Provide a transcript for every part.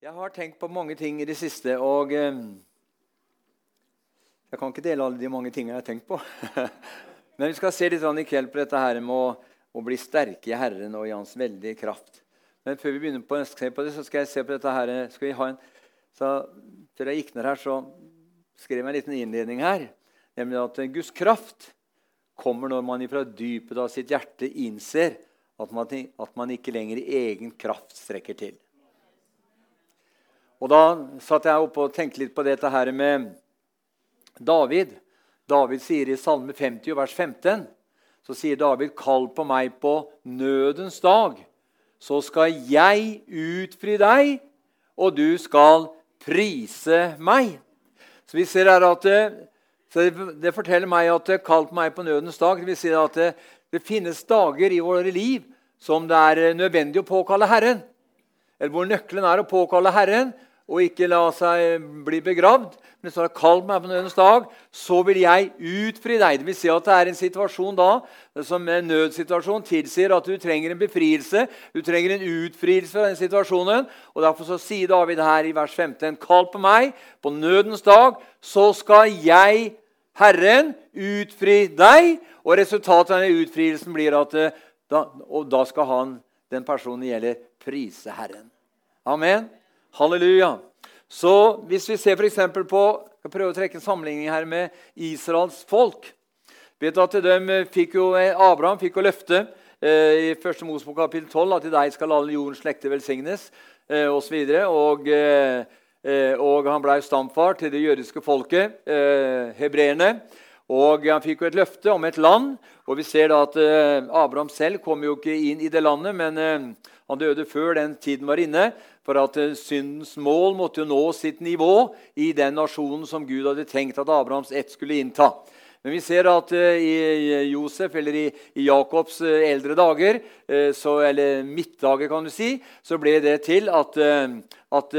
Jeg har tenkt på mange ting i det siste, og eh, jeg kan ikke dele alle de mange tingene jeg har tenkt på. Men vi skal se litt i kveld på dette her med å, bli sterke i Herren og i Hans veldige kraft. Men før vi begynner på, på det, så skal jeg se på dette her. Skal vi ha en, så Før jeg gikk ned her, så skrev jeg en liten innledning her. Nemlig at Guds kraft kommer når man fra dypet av sitt hjerte innser at man, at man ikke lenger i egen kraft strekker til. Og Da satt jeg oppe og tenkte litt på dette her med David. David sier i Salme 50, vers 15, så sier David, 'Kall på meg på nødens dag, så skal jeg utfri deg, og du skal prise meg.' Så vi ser her at det, det forteller meg at 'kall på meg på nødens dag'. Det vil si at det, det finnes dager i våre liv som det er nødvendig å påkalle Herren. Eller hvor nøkkelen er å påkalle Herren, og ikke la seg bli begravd. Men så har kalt meg på nødens dag, så vil jeg utfri deg. Det vil si at det er en situasjon da, som en nødsituasjon tilsier at du trenger en befrielse. Du trenger en utfrielse fra den situasjonen. og Derfor så sier David her i vers 15.: Kall på meg på nødens dag, så skal jeg, Herren, utfri deg. Og resultatet av denne utfrielsen blir at eh, da, og da skal han, den personen gjelder, prise Herren. Amen. Halleluja. Så hvis vi ser f.eks. på jeg prøver å trekke en sammenligning her med Israels folk vet at de fikk jo, Abraham fikk jo løfte eh, i 1. Mosebok kapittel 12 at i deg skal alle jordens slekter velsignes eh, osv. Og, og, eh, eh, og han ble stamfar til det jødiske folket, eh, hebreerne. Og Han fikk jo et løfte om et land. og Vi ser da at eh, Abraham selv kom jo ikke inn i det landet, men eh, han døde før den tiden var inne. For at eh, syndens mål måtte jo nå sitt nivå i den nasjonen som Gud hadde tenkt at Abrahams ett skulle innta. Men vi ser at i Josef, eller i, Jakobs eldre dager, så, eller midtdager, kan du si, så ble det til at, at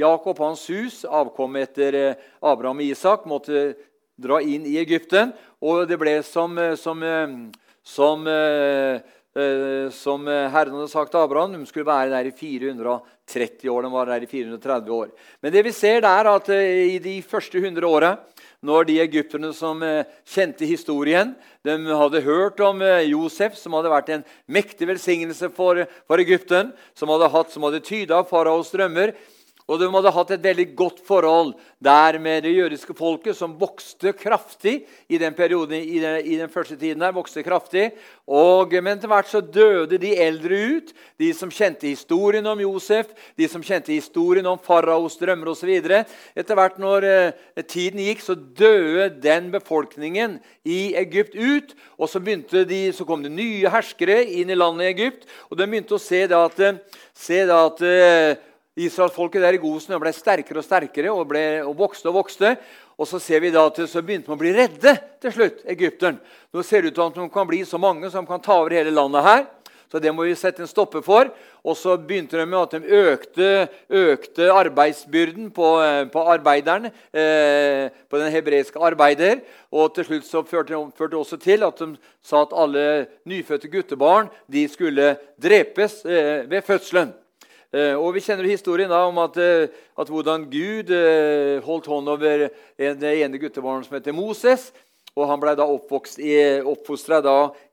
Jakob hans hus, avkommet etter Abraham og Isak, måtte dra inn i Egypten. Og det ble som, som, som Eh, som Herren hadde sagt til Abraham. De skulle være der i 430 år. De var der i 430 år. Men det vi ser er at eh, i de første 100 åra, når de egypterne som eh, kjente historien, de hadde hørt om Josef, som hadde vært en mektig velsignelse for, for Egypten, som hadde, hatt, som hadde tyda faraos drømmer, og de hadde hatt et veldig godt forhold der med det jødiske folket, som vokste kraftig i den perioden, i den, i den første tiden. der, vokste kraftig. Og, men etter hvert så døde de eldre ut, de som kjente historien om Josef, de som kjente historien om faraos drømmer osv. Etter hvert når eh, tiden gikk, så døde den befolkningen i Egypt ut. Og så, de, så kom det nye herskere inn i landet i Egypt, og de begynte å se da at, se da at eh, Israelsfolket der i Gosen ble sterkere og sterkere og, ble, og vokste og vokste. Og så ser vi da at så begynte man å bli redde til slutt, Egypten. Nå ser det ut til at de kan bli så mange som kan ta over hele landet her. Så det må vi sette en stopper for. Og så begynte de med at de økte, økte arbeidsbyrden på, på arbeideren, eh, på den hebreiske arbeider. Og til slutt så førte det også til at de sa at alle nyfødte guttebarn de skulle drepes eh, ved fødselen. Eh, og Vi kjenner historien da om at, eh, at hvordan Gud eh, holdt hånd over den ene guttebarnet som heter Moses. og Han ble da oppfostra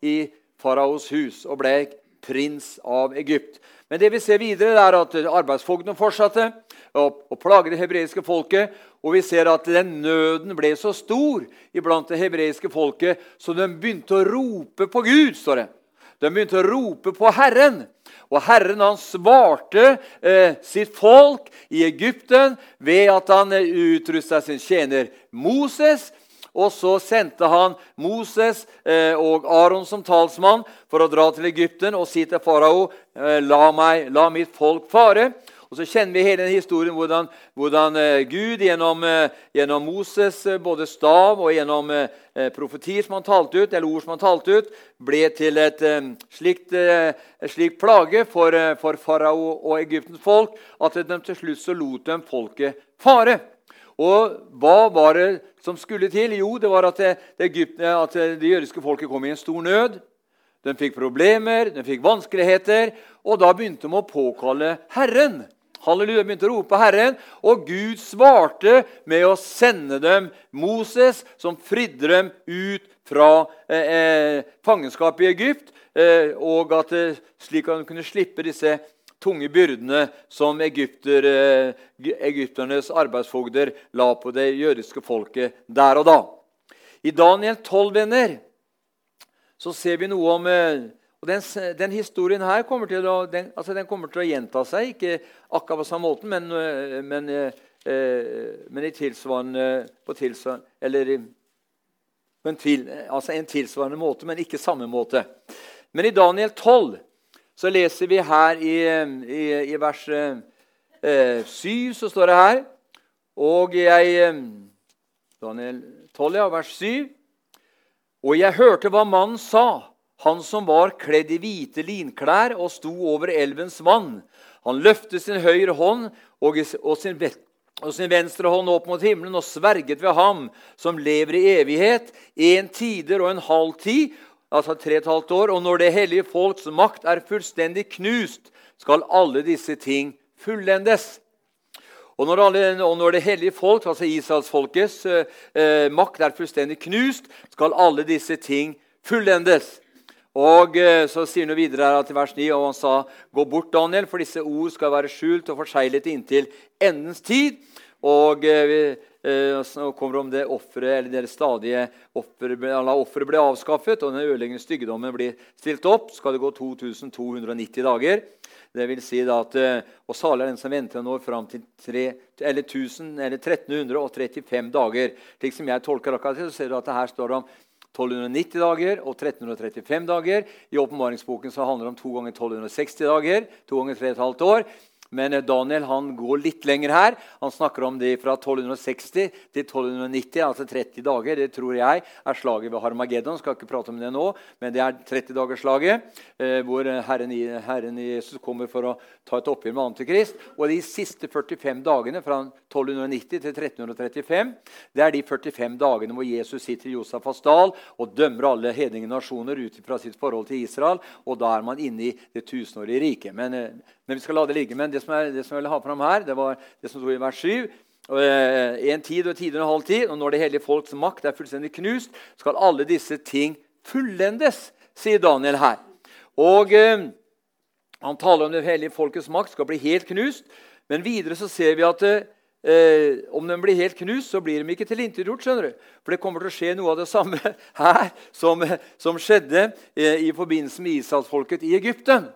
i faraos hus og ble prins av Egypt. Men det vi ser videre er at arbeidsfogden fortsatte å plage det hebreiske folket. Og vi ser at den nøden ble så stor iblant det hebreiske folket, så de begynte å rope på Gud. står det. De begynte å rope på Herren. Og Herren han svarte eh, sitt folk i Egypten ved at han eh, utrusta sin tjener Moses. Og så sendte han Moses eh, og Aron som talsmann for å dra til Egypten og si til farao eh, la, la mitt folk fare. Og så kjenner vi hele den historien hvordan, hvordan uh, Gud gjennom, uh, gjennom Moses' både stav og gjennom profetier som han talte ut, eller ord som han talte ut, ble til et slikt, slik plage for, for farao og Egyptens folk at de til slutt så lot de folket fare. Og hva var det som skulle til? Jo, det var at det, det, Egypten, at det jødiske folket kom i en stor nød. de fikk problemer, de fikk vanskeligheter. Og da begynte de å påkalle Herren. Halleluja, begynte å rope Herren, og Gud svarte med å sende dem Moses, som fridde dem ut fra eh, eh fangenskapet i Egypt, eh, og at eh, slik at de kunne slippe disse tunge byrdene som egypter, eh, egypternes arbeidsfogder la på det jødiske folket der og da. I Daniel 12, venner, så ser vi noe om eh, og den, den, historien her kommer til, å, den, altså den kommer til å gjenta seg. Ikke akkurat på samme måten, men, eh, men, eh, men i tilsvarende, på tilsvarende Eller på en, tvil, altså en tilsvarende måte, men ikke samme måte. Men i Daniel 12 så leser vi her i, i, i vers eh, 7, så står det her Og jeg Daniel 12, ja, vers 7. Og jeg hørte hva mannen sa han som var kledd i hvite linklær og sto over elvens vann. Han løftet sin høyre hånd og, sin, og sin venstre hånd opp mot himmelen og sverget ved ham som lever i evighet, en tider og en halv tid, altså tre og et halvt år. Og når det hellige folks makt er fullstendig knust, skal alle disse ting fullendes. Og når, alle, og når, det hellige folk, altså Israelsfolkets eh, eh, makt, er fullstendig knust, skal alle disse ting fullendes. Og eh, Så sier han videre her til vers 9, og han sa, Gå bort, Daniel, for disse ord skal være skjult og forseglet inntil endens tid. Og eh, eh, så kommer om det offeret, eller det stadige offeret ble avskaffet, og den ødeleggende styggedommen blir stilt opp, skal det gå 2290 dager. Det vil si at, Og salig er den som venter nå fram til 3, eller 1000, eller 1335 dager. Slik som jeg tolker akkurat det, så ser du at det her står om 1290 dager og 1335 dager. I åpenbaringsboken handler det om to ganger 1260 dager. to ganger 3,5 år. Men eh, Daniel han går litt lenger her. Han snakker om det fra 1260 til 1290, altså 30 dager. Det tror jeg er slaget ved Harmageddon. Skal ikke prate om det nå, men det er 30-dagersslaget, eh, hvor Herren, Herren, Jesus kommer for å ta et oppgjør med Antikrist. Og de siste 45 dagene, fra 1290 til 1335, det er de 45 dagene hvor Jesus sitter i Josafas dal og dømmer alle hedninge nasjoner ut fra sitt forhold til Israel. Og da er man inne i det tusenårige riket. Men eh, men vi skal la det ligge. Men det som, er, det som jeg ville ha fram her, det var det som sto i vers 7. Eh, en tid og tid og en halv tid, og når det hele folks makt er fullstendig knust, skal alle disse ting fullendes, sier Daniel her. Og eh, Han taler om det hellige folkets makt skal bli helt knust. Men videre så ser vi at eh, om den blir helt knust, så blir de ikke tilintetgjort. For det kommer til å skje noe av det samme her som, som skjedde eh, i forbindelse med Israelsfolket i Egypten.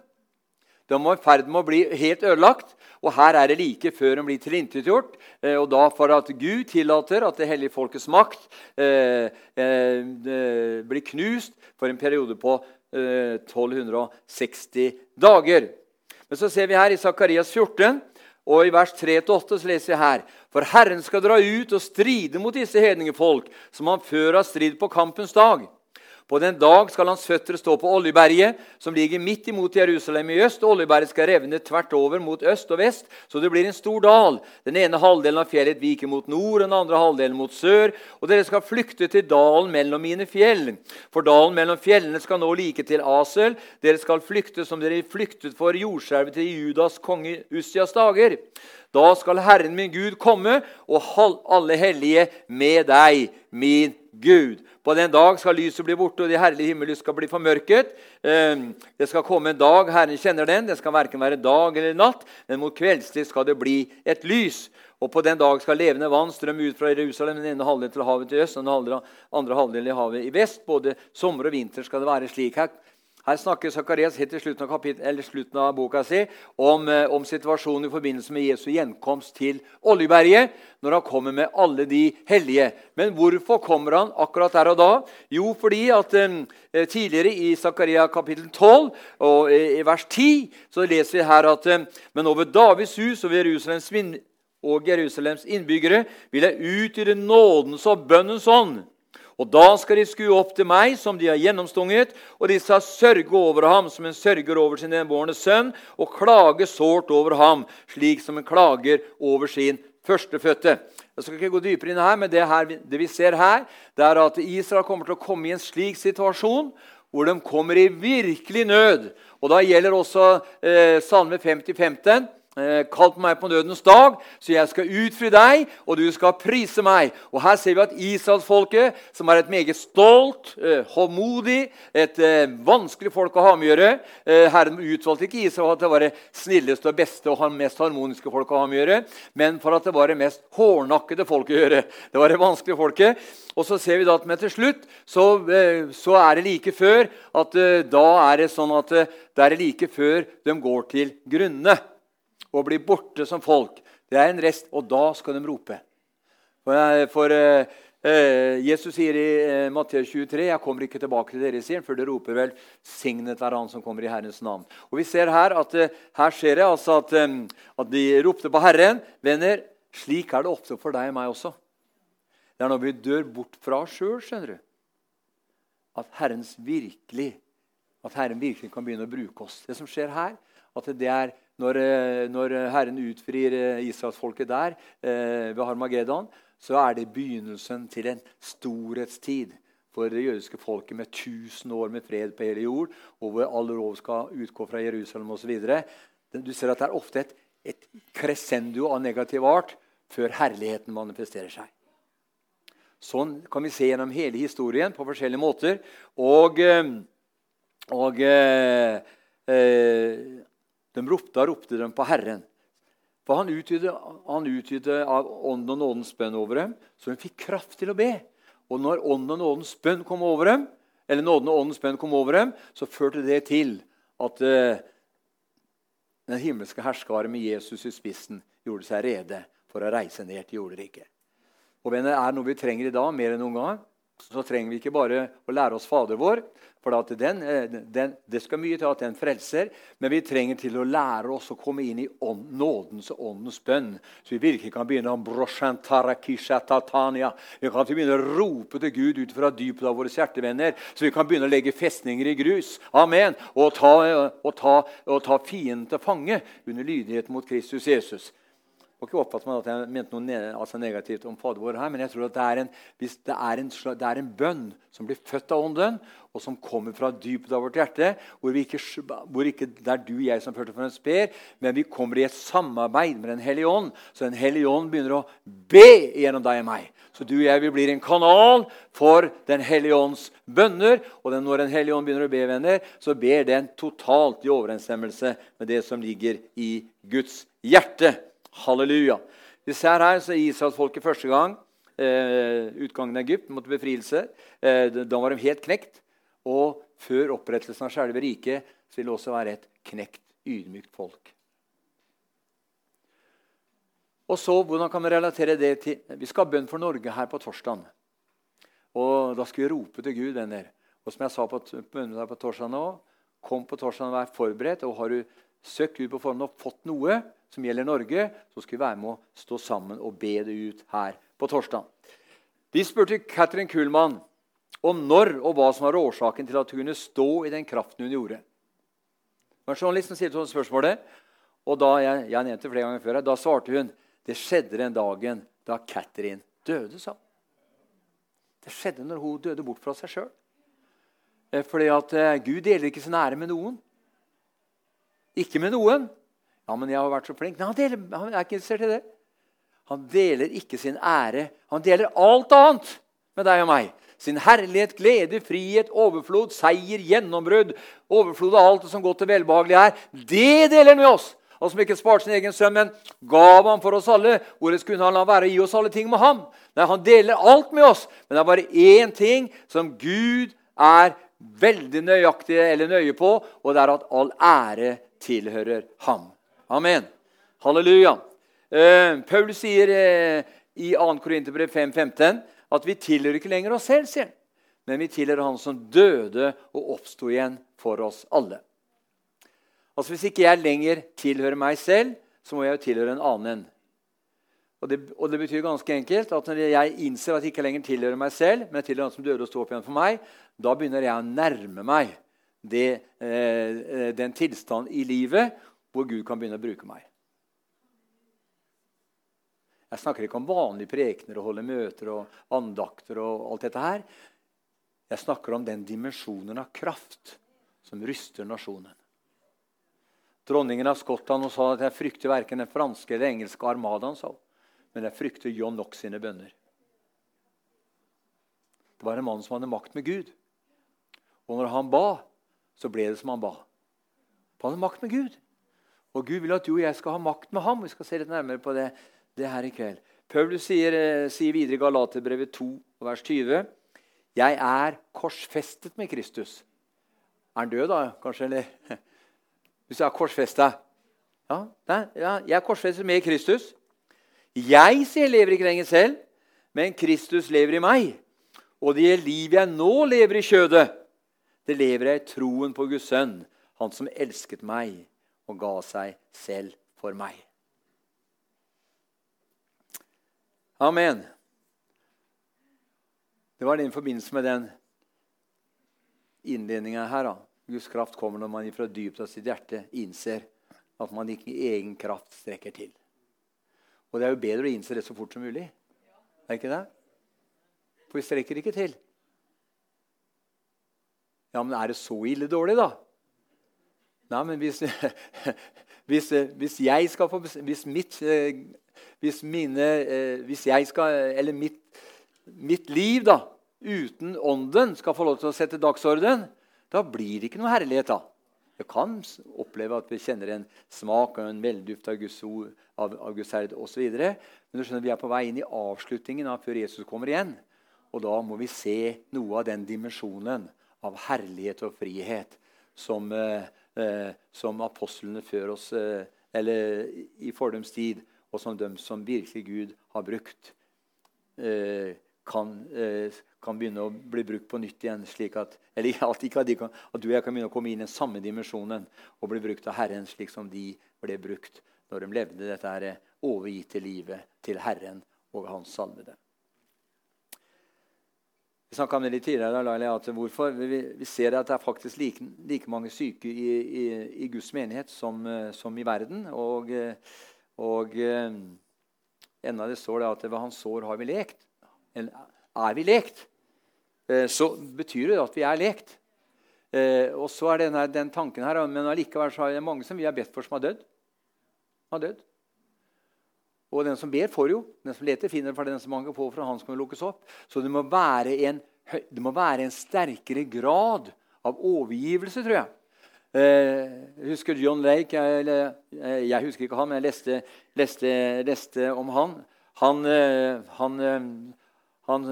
De var i ferd med å bli helt ødelagt. Og her er det like før de blir tilintetgjort. Eh, og da for at Gud tillater at det hellige folkets makt eh, eh, blir knust for en periode på eh, 1260 dager. Men så ser vi her i Sakarias 14, og i vers 3-8 så leser vi her For Herren skal dra ut og stride mot disse hedningefolk, som han før har strid på kampens dag. På den dag skal hans føtter stå på Oljeberget, som ligger midt imot Jerusalem i øst. og Oljeberget skal revne tvert over mot øst og vest, så det blir en stor dal. Den ene halvdelen av fjellet viker mot nord, den andre halvdelen mot sør. Og dere skal flykte til dalen mellom mine fjell. For dalen mellom fjellene skal nå like til Asel. Dere skal flykte som dere flyktet for jordskjelvet til Judas konge Ussias dager. Da skal Herren min Gud komme, og alle hellige med deg, min Gud. På den dag skal lyset bli borte, og de herlige himmel skal bli formørket. Ehm, det skal komme en dag, Herren kjenner den. Det skal verken være dag eller natt, men mot kveldstid skal det bli et lys. Og på den dag skal levende vann strømme ut fra Jerusalem, den ene halvdelen til havet til øst og den andre halvdelen i havet i vest. Både sommer og vinter skal det være slik. Her her snakker Sakarias helt til slutten av, kapittel, slutten av boka si om, eh, om, situasjonen i forbindelse med Jesu gjenkomst til Oljeberget, når han kommer med alle de hellige. Men hvorfor kommer han akkurat der og da? Jo, fordi at um, tidligere i Zakaria kapittel 12 og i, i vers 10 så leser vi her at um, Men over Davids hus og Jerusalems, og Jerusalems innbyggere vil jeg utgjøre nådens og bønnens ånd. Og da skal de skue opp til meg, som de har gjennomstunget, og de skal sørge over ham som en sørger over sin enbårne sønn, og klage sårt over ham, slik som en klager over sin førstefødte. Jeg skal ikke gå dypere inn her, men det, her, det vi ser her, det er at Israel kommer til å komme i en slik situasjon hvor de kommer i virkelig nød. Og da gjelder også eh, Salme 50, 15. Eh, kalt meg på nødens dag, så jeg skal utfri deg, og du skal prise meg. Og Her ser vi at Israelsfolket, som er et meget stolt, eh, håndmodig, et eh, vanskelig folk å ha med å gjøre eh, Herren utvalgte ikke Israel for at det var det snilleste og beste og mest harmoniske folk å ha med å gjøre, men for at det var det mest hårnakkede folket å gjøre. Det var det vanskelige folket. Og så ser vi da at med til slutt så, så er det like før at da er det sånn at det er like før de går til grunne og blir borte som folk. Det er en rest, og da skal de rope. For, eh, for uh, uh, Jesus sier i uh, Matteus 23 jeg kommer ikke tilbake til dere, sier for det roper vel 'signet være han som kommer i Herrens navn'. Og Vi ser her at her skjer det altså at, um, at de ropte på Herren. Venner, slik er det ofte for deg og meg også. Det er når vi dør bort fra oss sjøl, skjønner du, at, virkelig, at Herren virkelig kan begynne å bruke oss. Det som skjer her, at det er når, eh, når Herren utfrir eh, israelsfolket der eh, ved Harmageddon, så er det begynnelsen til en storhetstid for det jødiske folket med 1000 år med fred på hele jord, og hvor all lov skal utgå fra Jerusalem osv. Du ser at det er ofte et, et crescendo av negativ art før herligheten manifesterer seg. Sånn kan vi se gjennom hele historien på forskjellige måter. Og, og eh, de ropte og ropte dem på Herren. For han utgytte av ånden og nådens bønn over dem, så de fikk kraft til å be. Og når ånden og nådens bønn kom over dem, eller nåden og åndens bønn kom over dem, så førte det til at uh, den himmelske herskaren med Jesus i spissen gjorde seg rede for å reise ned til jorderiket. Og venner, er det noe vi trenger i dag mer enn noen gang, så trenger vi ikke bare å lære oss Fader vår, for den, eh, den, Det skal mye til at den frelser, men vi trenger til å lære oss å komme inn i ånd, nådens og åndens bønn. Så vi virkelig kan begynne å Vi kan begynne å rope til Gud ut fra dypet av våre hjertevenner. Så vi kan begynne å legge festninger i grus. Amen. Og ta, og ta, og ta fienden til fange under lydighet mot Kristus Jesus må ikke oppfatte meg at jeg mente noe altså negativt om Fader vår her, men jeg tror at det er, en, det, er en, det er, en, bønn som blir født av Ånden, og som kommer fra dypet av vårt hjerte, hvor, ikke, hvor ikke, det er du og jeg som førte for en sper, men vi kommer i et samarbeid med Den hellige ånd. Så Den hellige ånd begynner å be gjennom deg og meg. Så du og jeg vi blir en kanal for Den hellige ånds bønner. Og den, når Den hellige ånd begynner å be, venner, så ber den totalt i overensstemmelse med det som ligger i Guds hjerte. Halleluja. Vi ser her så Israelsfolket første gang eh, utgangen av Egypt måtte befrielse. Eh, da var de helt knekt. Og før opprettelsen av selve riket så vil det også være et knekt, ydmykt folk. Og så, Hvordan kan vi relatere det til Vi skal ha bønn for Norge her på torsdag. Og Da skal vi rope til Gud, venner. Og som jeg sa på på torsdag nå, kom på torsdag og vær forberedt. Og har du søkt Gud på forhånd og fått noe, som gjelder Norge, så skal vi være med å stå sammen og be det ut her på torsdag. Vi spurte Katrin Kuhlmann om når og hva som var årsaken til at hun kunne stå i den kraften hun gjorde. Men Journalisten stilte sånn spørsmålet, og da jeg, jeg nevnte flere ganger før, da svarte hun det skjedde den dagen da Katrin døde. sa Det skjedde når hun døde bort fra seg sjøl. Eh, fordi at eh, Gud deler ikke sin ære med noen. Ikke med noen. Ja, men jeg har vært så flink. Nei, han, deler, han er ikke interessert i det. Han deler ikke sin ære. Han deler alt annet med deg og meg. Sin herlighet, glede, frihet, overflod, seier, gjennombrudd. Overflod av alt som godt og velbehagelig er. Det deler han med oss. Han som ikke sparte sin egen sønn, men gav ham for oss alle. Hvorledes kunne han la være å gi oss alle ting med ham? Nei, Han deler alt med oss, men det er bare én ting som Gud er veldig nøyaktig eller nøye på, og det er at all ære tilhører ham. Amen. Halleluja. Eh, Paul sier eh, i 2. Korinterbrev 5.15 at vi tilhører ikke lenger oss selv, sier han. Men vi tilhører Han som døde og oppsto igjen for oss alle. Altså Hvis ikke jeg lenger tilhører meg selv, så må jeg jo tilhøre en annen. Og det, og det, betyr ganske enkelt at når jeg innser at jeg ikke lenger tilhører meg selv, men tilhører Han som døde og sto opp igjen for meg, da begynner jeg å nærme meg det, eh, den tilstand i livet hvor Gud kan begynne å bruke meg. Jeg snakker ikke om vanlige prekener og holde møter og andakter. og alt dette her. Jeg snakker om den dimensjonen av kraft som ryster nasjonen. Dronningen av Skottland sa at jeg frykter verken den franske eller engelske armadaen, sa men jeg frykter John Knox sine bønner. Det var en mann som hadde makt med Gud. Og når han ba, så ble det som han ba. Han hadde makt med Gud. Og Gud vil at du og jeg skal ha makt med ham. Vi skal se litt nærmere på det, det her i kveld. Paulus sier, eh, sier videre i Galaterbrevet 2, vers 20.: Jeg er korsfestet med Kristus. Er han død, da? Kanskje? Eller? Hvis jeg er korsfesta? Ja, ja, jeg er korsfestet med Kristus. Jeg sier lever ikke lenger selv, men Kristus lever i meg. Og det liv jeg nå lever i kjødet, det lever jeg i troen på Guds sønn, han som elsket meg og ga seg selv for meg. Amen. Det var det i forbindelse med den innledninga her. da. Guds kraft kommer når man fra dypet av sitt hjerte innser at man ikke i egen kraft strekker til. Og det er jo bedre å innse det så fort som mulig. Er det ikke det? For vi strekker ikke til. Ja, men er det så ille dårlig, da? Nei, men hvis, hvis, hvis jeg skal få Hvis mitt Hvis mine Hvis jeg skal Eller mitt, mitt liv, da, uten Ånden, skal få lov til å sette dagsorden, da blir det ikke noe herlighet. da. Jeg kan oppleve at vi kjenner en smak og en velduft av Guds ord, av, av Guds herd osv. Men du skjønner, vi er på vei inn i avslutningen av før Jesus kommer igjen. Og da må vi se noe av den dimensjonen av herlighet og frihet som, eh, eh, som apostlene før oss, eh, eller i fordums tid, og som de som virkelig Gud har brukt, kan, kan begynne å bli brukt på nytt igjen. slik at, eller at, kan, at du og jeg kan begynne å komme inn i den samme dimensjonen og bli brukt av Herren slik som de ble brukt når de levde dette her overgitte livet til Herren og Hans salvede. Vi snakka om det litt tidligere. at hvorfor? Vi, vi, ser at det er faktisk like, like mange syke i, i, i, Guds menighet som, som i verden. Og, og enda det står det at ved hans sår har vi lekt. Eller Er vi lekt, eh, så betyr det at vi er lekt. Eh, og så er denne, den tanken her, Men allikevel så er det mange som vi har bedt for, som har dødd. Har dødd. Og den som ber, får jo. Den som leter, finner. For den som banker på, for han skal lukkes opp. Så det må, en, det må være en sterkere grad av overgivelse, tror jeg. Eh, jeg husker John Lake. Jeg, eh, jeg, husker ikke han, men jeg leste, leste, leste om han. Han, eh, han, han,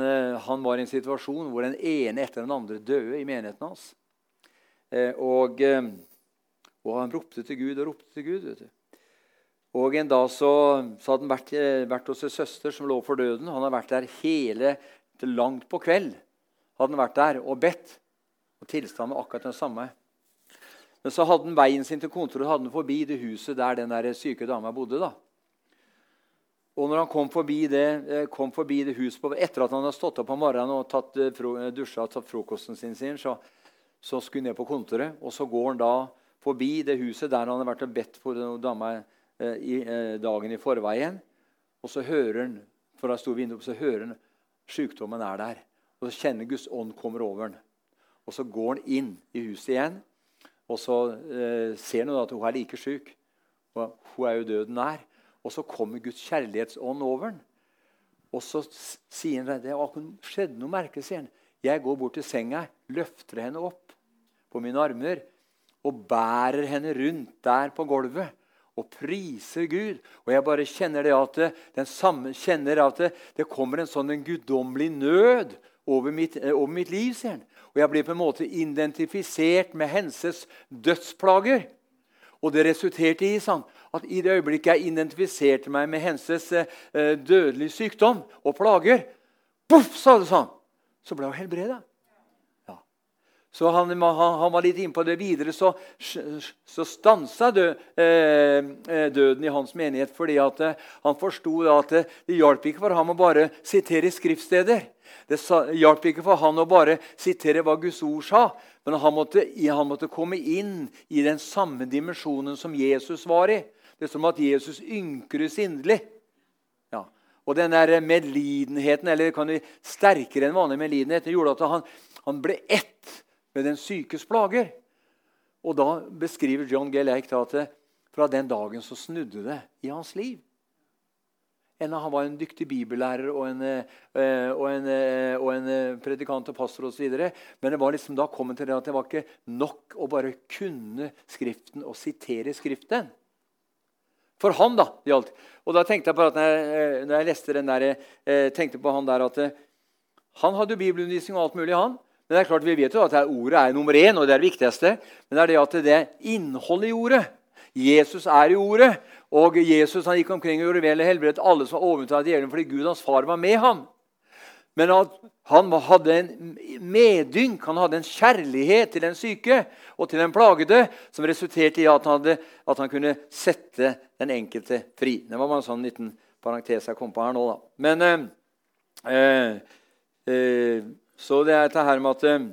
han, var i en situasjon hvor den ene etter den andre døde i menigheten hans. Og, og han ropte til Gud og ropte til Gud. vet du. Og En dag så, så hadde han vært, eh, vært, hos en søster som lå for døden. Han hadde vært der hele til langt på kveld. hadde han vært der og bedt. Og Tilstanden var akkurat den samme. Men så hadde han veien sin til kontoret hadde han forbi det huset der den der syke dama bodde. da. Og når han kom forbi det, eh, kom forbi det huset på, etter at han hadde stått opp om morgenen og tatt, eh, dusja og tatt frokosten sin, sin så, så skulle han ned på kontoret. Og så går han da forbi det huset der han hadde vært og bedt for dama dagen i forveien. Og så hører han fra stor vindu, så hører han sykdommen er der. Og så kjenner Guds ånd kommer over han. Og så går han inn i huset igjen, og så eh, ser han at hun er like syk. Og hun er jo døden nær. Og så kommer Guds kjærlighetsånd over han. Og så sier han det skjedde noe merkelig. sier han. Jeg går bort til senga, løfter henne opp på mine armer og bærer henne rundt der på gulvet og priser Gud. Og jeg bare kjenner det at, det, samme, kjenner at det, det, kommer en sånn en guddommelig nød over mitt, eh, over mitt, liv. sier han. Og jeg blir på en måte identifisert med henses dødsplager. Og det resulterte i sånn, at i det øyeblikket jeg identifiserte meg med henses eh, dødelige sykdom og plager, boff, sa det sånn, så ble hun helbreda. Så han, han, var litt innpå det videre. Så, så stansa død, eh, eh, døden i hans menighet fordi at, eh, han forsto at det, det hjalp ikke for ham å bare sitere skriftsteder. Det hjalp ikke for han å bare sitere hva Guds ord sa. Men han måtte, han måtte komme inn i den samme dimensjonen som Jesus var i. Det er som at Jesus ynkres inderlig. Og den der medlidenheten, eller kan du, sterkere enn vanlig medlidenhet, gjorde at han, han ble ett med den sykes plager. Og da beskriver John G. Lake at fra den dagen så snudde det i hans liv. Enda han var en dyktig bibellærer og en, eh, og en, eh, og en eh, predikant og pastor osv. Men det var liksom, da kom han til det at det var ikke nok å bare kunne Skriften og sitere Skriften. For han, da. gjaldt. Og da tenkte jeg på at når jeg, når jeg leste den der, tenkte på han der at han hadde bibelundervisning og alt mulig, han. Men det er klart, vi vet jo at ordet er nummer én, og det er det viktigste. Men det er det at det er innholdet i ordet. Jesus er i ordet. Og Jesus han gikk omkring og gjorde vel og helbredet alle som var overtatt av djevelen fordi Gud hans far var med ham. Men at han hadde en medynk, han hadde en kjærlighet til den syke og til den plagede, som resulterte i at han, hadde, at han kunne sette den enkelte fri. Det var bare en sånn liten parentes jeg kom på her nå. da. Men eh, eh Så det er dette her med at eh,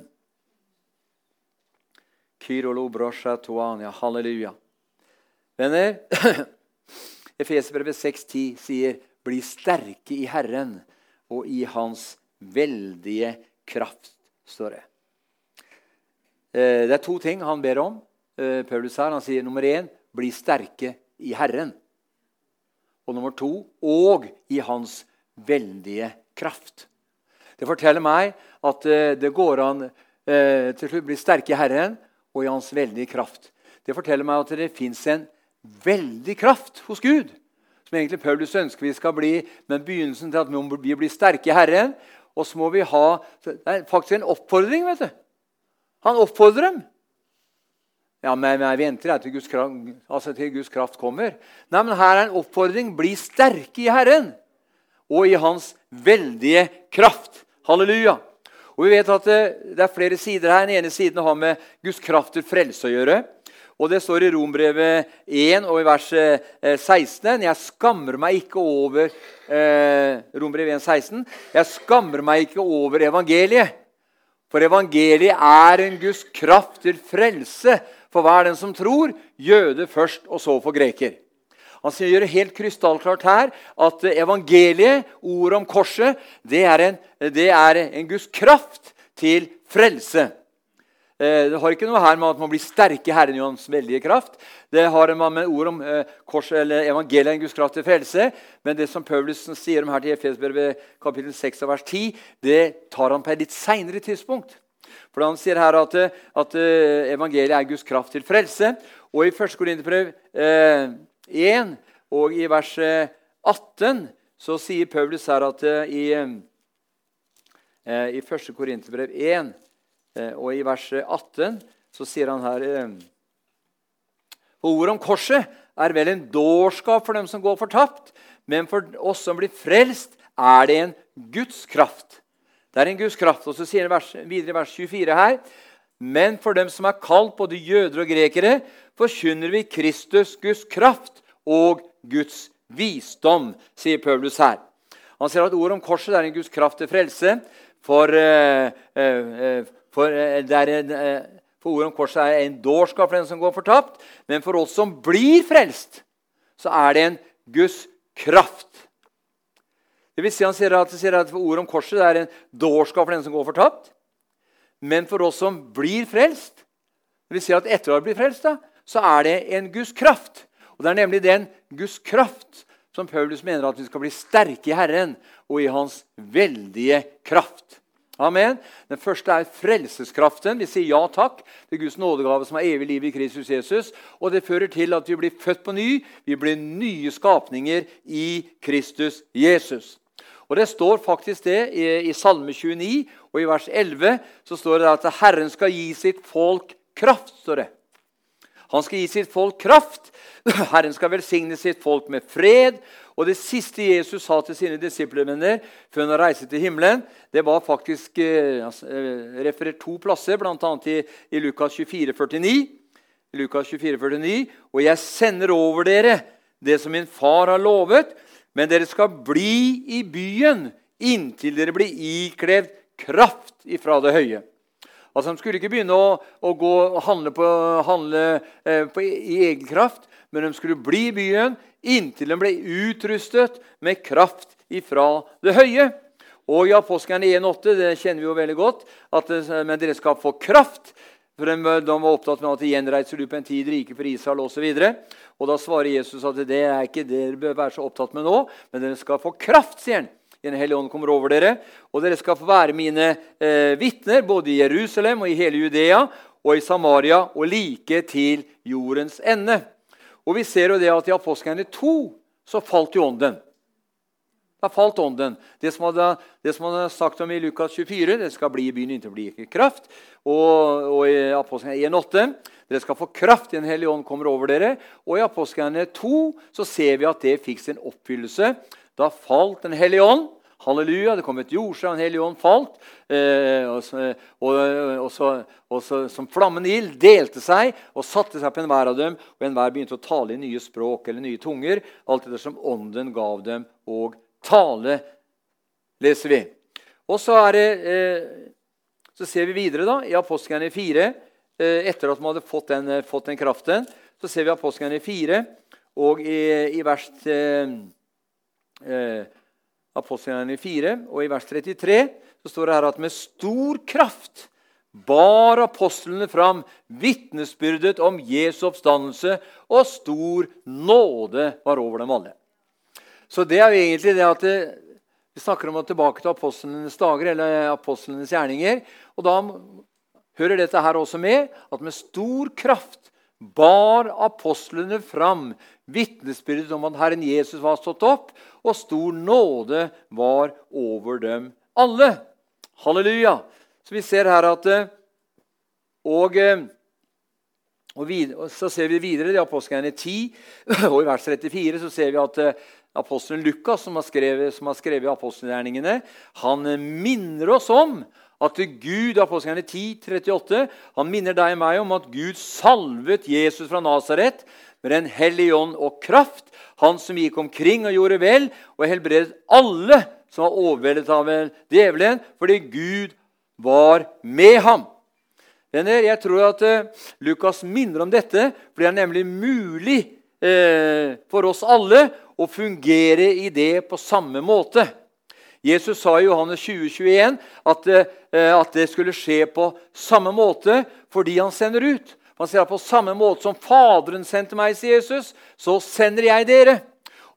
Kyrolo brosja toania, Halleluja. Venner, Efeserbrevet 6,10 sier 'Bli sterke i Herren og i Hans veldige kraft', står det. Eh, det er to ting han ber om. Eh, Paulus her, Han sier nummer én 'Bli sterke i Herren'. Og nummer to 'Og i Hans veldige kraft'. Det forteller meg at eh, det går an til slutt bli sterke i Herren og i Hans veldige kraft. Det forteller meg at det fins en veldig kraft hos Gud. Som egentlig Paulus ønsker vi skal bli, men begynnelsen til at vi må bli sterke i Herren. Og så må vi ha Det er faktisk en oppfordring. vet du. Han oppfordrer dem. Ja, men jeg venter til Guds, kraft, altså til Guds kraft kommer. Nei, men Her er en oppfordring. Bli sterke i Herren og i Hans veldige kraft. Halleluja. Og vi vet at det, det er flere sider her. Den ene siden har med Guds kraft til frelse å gjøre. Og det står i Rombrevet 1 og i vers 16 eh, Jeg skammer meg ikke over eh, Rombrevet 1, 16, Jeg skammer meg ikke over evangeliet. For evangeliet er en Guds kraft til frelse for hver den som tror, jøde først og så for greker. Han sier det helt krystallklart her at evangeliet, ordet om korset, det er en, det er en Guds kraft til frelse. Eh, det har ikke noe her med at man blir sterke i Herren i Hans veldige kraft. Det har man med ord om korset kors eller evangeliet, en Guds kraft til frelse. Men det som Paulussen sier om her til Efesbrevet kapittel 6 vers 10, det tar han på et litt seinere tidspunkt. For Han sier her at, at, eh, evangeliet er Guds kraft til frelse. Og i 1. Korinterbrev eh, 1 og i vers 18 så sier Paulus her at i, eh, i 1. Korinterbrev 1 Eh, og i vers 18 så sier han her eh, For ordet om korset er vel en dårskap for dem som går fortapt, men for oss som blir frelst, er det en Guds kraft. Det er en Guds kraft. Og så sier han videre i vers 24 her Men for dem som er kalt, både jøder og grekere, forkynner vi Kristus, Guds kraft og Guds visdom, sier Paulus her. Han sier at ordet om korset er en Guds kraft til frelse for, eh, eh, for, eh, en, eh, for ordet om korset er en dårskap for den som går fortapt. Men for oss som blir frelst, så er det en Guds kraft. Det vil si, han sier at, sier at Ordet om korset er en dårskap for den som går fortapt. Men for oss som blir frelst, det vil si at etter å ha blitt frelst, da, så er det en Guds kraft. Og Det er nemlig den Guds kraft som Paulus mener at vi skal bli sterke i Herren og i Hans veldige kraft. Amen. Den første er frelseskraften. Vi sier ja takk til Guds nådegave som er evig liv i Kristus Jesus. Og det fører til at vi blir født på ny. Vi blir nye skapninger i Kristus Jesus. Og Det står faktisk det i, i Salme 29, og i vers 11 så står det at Herren skal gi sitt folk kraft. står det. Han skal gi sitt folk kraft. Herren skal velsigne sitt folk med fred. Og det siste Jesus sa til sine disipler før han reiste til himmelen, det var faktisk eh, altså, eh, referert to plasser, bl.a. I, i Lukas 24, 49. Lukas 24, 49. Og jeg sender over dere det som min far har lovet, men dere skal bli i byen inntil dere blir iklevd kraft ifra det høye. Altså, De skulle ikke begynne å, å gå handle, på, handle eh, på, i egen kraft, men de skulle bli i byen inntil de ble utrustet med kraft ifra det høye. Og i Apostlene 1,8 det kjenner vi jo veldig godt, at men dere skal få kraft. For de, de var opptatt med at de gjenreiser du på en tid rike for Israel osv. Og, så og da svarer Jesus at det er ikke det dere bør være så opptatt med nå, men dere skal få kraft, sier han. Den hellige ånd kommer over dere, og dere skal få være mine eh, vitner både i Jerusalem og i hele Judea og i Samaria og like til jordens ende. Og vi ser jo det at i apostlene 2 så falt jo ånden. Da falt ånden. Det som, hadde, det som hadde sagt om i Lukas 24, det skal bli i byen inntil bli ikke kraft. Og, og i apostlene 1,8 dere skal få kraft, Den hellige ånd kommer over dere. Og i apostlene 2 så ser vi at det fikk sin oppfyllelse. Da falt Den hellige ånd. Halleluja, det kom et jordskjelv, Den hellige ånd falt. Eh, og, og, og, så, og så, som flammende ild delte seg og satte seg på enhver av dem. Og enhver begynte å tale i nye språk eller nye tunger, alt etter som ånden gav dem og tale, leser vi. Og så, det, eh, så ser vi videre da, i apostlene 4, eh, etter at man hadde fått den, eh, fått den, kraften, så ser vi apostlene 4, og i, i vers eh, eh apostlene 4, og i vers 33 så står det her at med stor kraft bar apostlene fram vitnesbyrdet om Jesu oppstandelse, og stor nåde var over dem alle. Så det er jo egentlig det at det, vi snakker om å tilbake til apostlenes dager, eller apostlenes gjerninger. Og da hører dette her også med at med stor kraft bar apostlene fram vitnesbyrdet om at Herren Jesus var stått opp, og stor nåde var over dem alle. Halleluja! Så vi ser her at eh, Og, eh, og, videre, og så ser vi videre i apostlene 10, og i vers 34 så ser vi at eh, apostelen Lukas, som har skrevet, som skrevet apostelgjerningene, han minner oss om at Gud apostelgjerne 10, 38, han minner deg og meg om at Gud salvet Jesus fra Nasaret med Den hellige ånd og kraft, han som gikk omkring og gjorde vel, og helbredet alle som var overveldet av djevelen, fordi Gud var med ham. Venner, jeg tror at uh, Lukas minner om dette, for det er nemlig mulig uh, for oss alle å fungere i det på samme måte. Jesus sa i Johannes 20, 21 at, eh, at det skulle skje på samme måte fordi han sender ut. Han sier at på samme måte som Faderen sendte meg, sier Jesus, så sender jeg dere.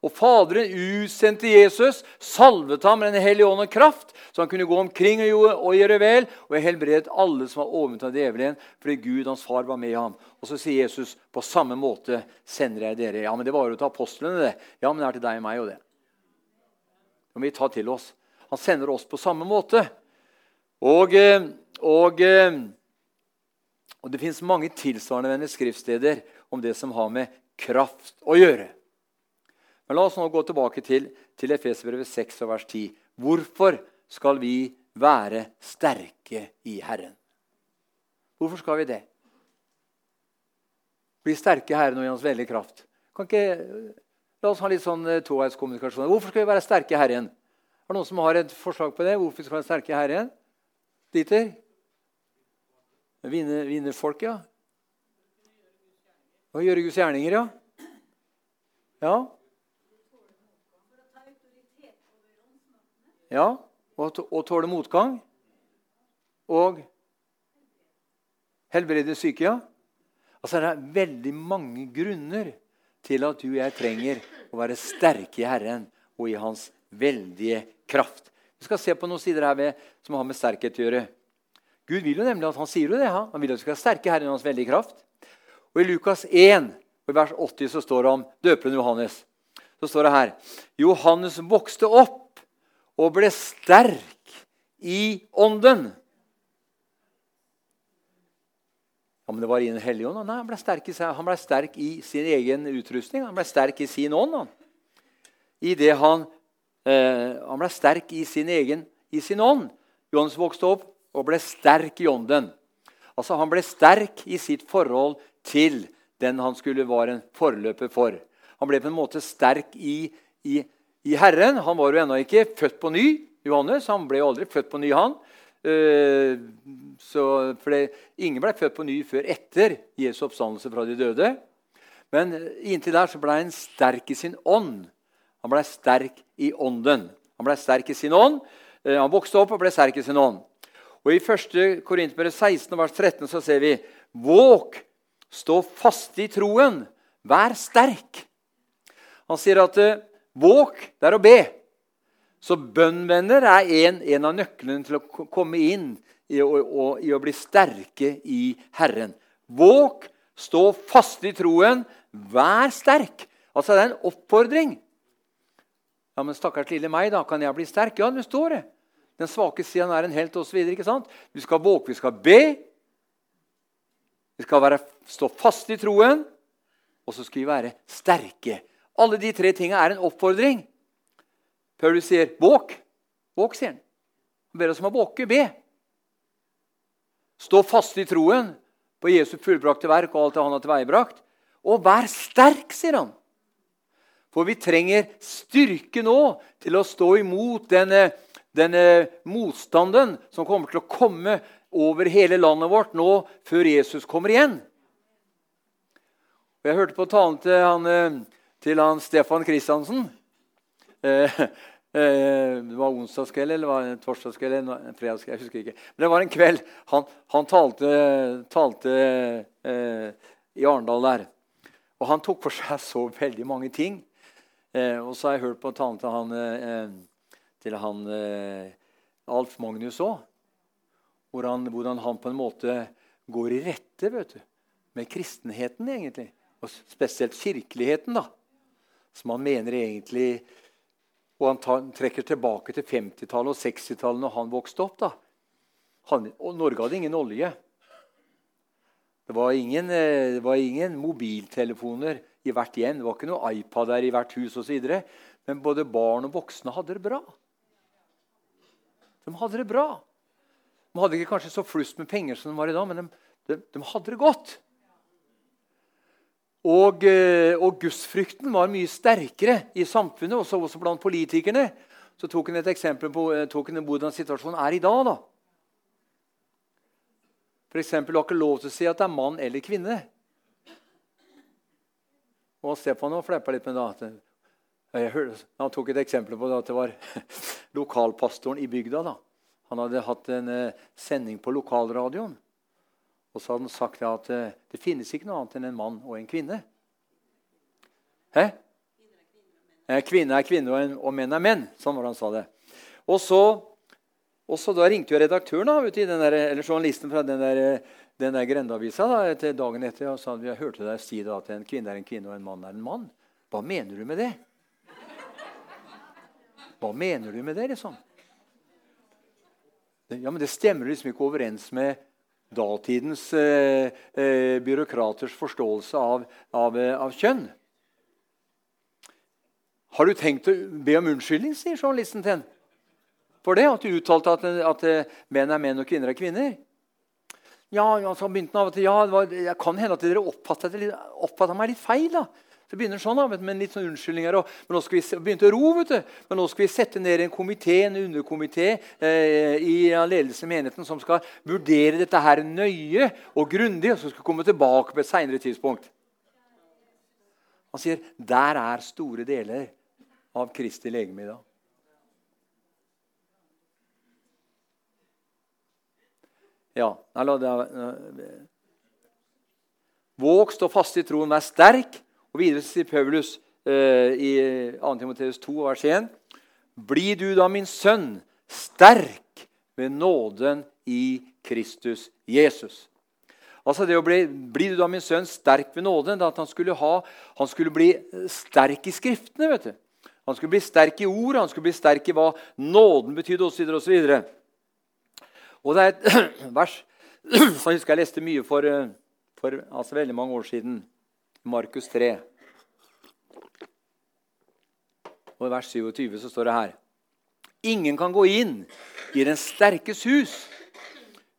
Og Faderen utsendte Jesus, salvet ham med Den hellige ånd og kraft, så han kunne gå omkring og gjøre vel, og helbredet alle som var overtatt av djevelen, fordi Gud, hans far, var med ham. Og så sier Jesus på samme måte sender jeg dere. Ja, men det var jo til apostlene, det. Ja, men det er til deg og meg og det. Det må vi ta til oss. Han sender oss på samme måte. Og, eh, og, eh, og det fins mange tilsvarende skriftsteder om det som har med kraft å gjøre. Men La oss nå gå tilbake til, til Efesbrevet 6 vers 10. Hvorfor skal vi være sterke i Herren? Hvorfor skal vi det? Bli sterke i Herren og i Hans veldige kraft. Kan ikke, La oss ha litt sånn eh, toveiskommunikasjon. Hvorfor skal vi være sterke i Herren? Er det noen som har et forslag på det? Hvorfor skal vi være sterke i Herren? Dieter? Vinne, vinne folk, ja. Og gjøre Guds gjerninger, ja. Ja. Ja, og, og tåle motgang. Og helbrede syke, ja. Altså, Det er veldig mange grunner til at du og jeg trenger å være sterke i Herren og i Hans veldige kraft. Vi skal se på noen sider her ved, som har med sterkhet å gjøre. Gud vil jo nemlig at Han sier jo det. Han, han vil at vi skal sterke Herren og Hans veldige kraft. Og I Lukas 1, og i vers 80, så står det om døperen Johannes. Så står det her Johannes vokste opp og ble sterk i ånden. Ja, men det var i Den hellige ånd. Nei, han ble, sterk i, han ble sterk i sin egen utrustning. Han ble sterk i sin ånd. Han. I det han, eh, han ble sterk i sin egen i sin ånd. Johannes vokste opp og ble sterk i ånden. Altså, Han ble sterk i sitt forhold til den han skulle være en forløper for. Han ble på en måte sterk i, i, i Herren. Han var jo ennå ikke født på ny. Johannes, Han ble aldri født på ny, han. Uh, så, for det, ingen ble født på ny før etter Jesu oppstandelse fra de døde. Men inntil der så ble han sterk i sin ånd. Han ble sterk i ånden. Han ble sterk i sin ånd. Eh, han vokste opp og ble sterk i sin ånd. Og I 1. Korinterbrev 16, vers 13 så ser vi Våg, stå fast i troen, vær sterk. Han sier at «våk!» våg, det er å be. Så bønnvenner er en, en, av nøklene til å komme inn i, å, og, i å bli sterke i Herren. Våg, stå fast i troen, vær sterk. Altså, det er en oppfordring. Ja, men stakkars lille meg, da. Kan jeg bli sterk? Ja, det står det. Den svake siden er en helt osv. Vi skal våke, vi skal be. Vi skal være, stå fast i troen, og så skal vi være sterke. Alle de tre tingene er en oppfordring. Paulus sier 'våk'. Våk, sier han. Han ber oss om å våke, be. Stå fast i troen på Jesu fullbrakte verk og alt det han har tilveiebrakt. Og vær sterk, sier han. For vi trenger styrke nå til å stå imot denne, denne motstanden som kommer til å komme over hele landet vårt nå før Jesus kommer igjen. Og jeg hørte på talen til han, eh, til han Stefan Kristiansen. Eh, det var onsdagskveld eller torsdagskveld eller fredagskveld. Jeg husker ikke. Men det var en kveld han, han talte, talte eh, i Arendal der. Og han tok for seg så veldig mange ting. Eh, og så har jeg hørt på talen til han, eh, til han eh, Alf Magnus òg. Hvordan, hvordan, han på en måte går i rette vet du, med kristenheten, egentlig. Og spesielt kirkeligheten, da. Som han mener egentlig Og han trekker tilbake til 50-tallet og 60-tallet når han vokste opp. da. Han, og Norge hadde ingen olje. Det var ingen, eh, det var ingen mobiltelefoner i hvert hjem. Det var ikke noe iPad der i hvert hus osv. Men både barn og voksne hadde det bra. De hadde det bra. De hadde ikke kanskje så flust med penger som de var i dag, men de, de, de hadde det godt. Og, eh, og, gudsfrykten var mye sterkere i samfunnet, også, også blant politikerne. Så tok han et eksempel på eh, han hvordan situasjonen er i dag. da. Du har ikke lov til å si at det er mann eller kvinne. Og Stefan fleipa litt med det. Han tok et eksempel på det, at det var lokalpastoren i bygda. da. Han hadde hatt en uh, sending på lokalradioen. Og så hadde han sagt at uh, det finnes ikke noe annet enn en mann og en kvinne. Hæ? Kvinne er kvinne, og, menn er menn. Sånn var det han sa det. Og så, og så da ringte jo redaktøren da, vet i den der, eller journalisten fra den der den der Grendeavisa da, etter dagen etter og sa at vi hørte deg si da, at en kvinne er en kvinne og en mann er en mann. Hva mener du med det? Hva mener du med det? liksom? Ja, men Det stemmer liksom ikke overens med datidens eh, eh, byråkraters forståelse av, av, eh, av, kjønn. Har du tenkt å be om unnskyldning, sier journalisten til henne. For det at du uttalte at, at menn er menn og kvinner er kvinner. Ja, altså, begynte av og til, ja, det, var, kan hende at dere oppfatta meg litt feil. da. Så begynner sånn da, med litt sånn unnskyldninger. Og, men nå skal vi begynte å ro, vet du. Men nå skal vi sette ned en komité, en underkomité eh, i ledelsen i menigheten som skal vurdere dette her nøye og grundig, og så skal komme tilbake på et seinere tidspunkt. Han sier der er store deler av Kristi legeme i dag. Ja, la det Våg, stå fast i troen, vær sterk. Og videre sier Paulus eh, i 2. Timoteus 2, vers 1.: Bli du da, min sønn, sterk ved nåden i Kristus Jesus. Altså det å bli, bli du da, min sønn, sterk ved nåden, at han skulle, ha, han skulle bli sterk i Skriftene. vet du. Han skulle bli sterk i ord, han skulle bli sterk i hva nåden betydde osv. Og det er et vers som jeg husker jeg leste mye for, eh, for altså veldig mange år siden. Markus 3. Og I vers 27 så står det her Ingen kan gå inn i den sterkes hus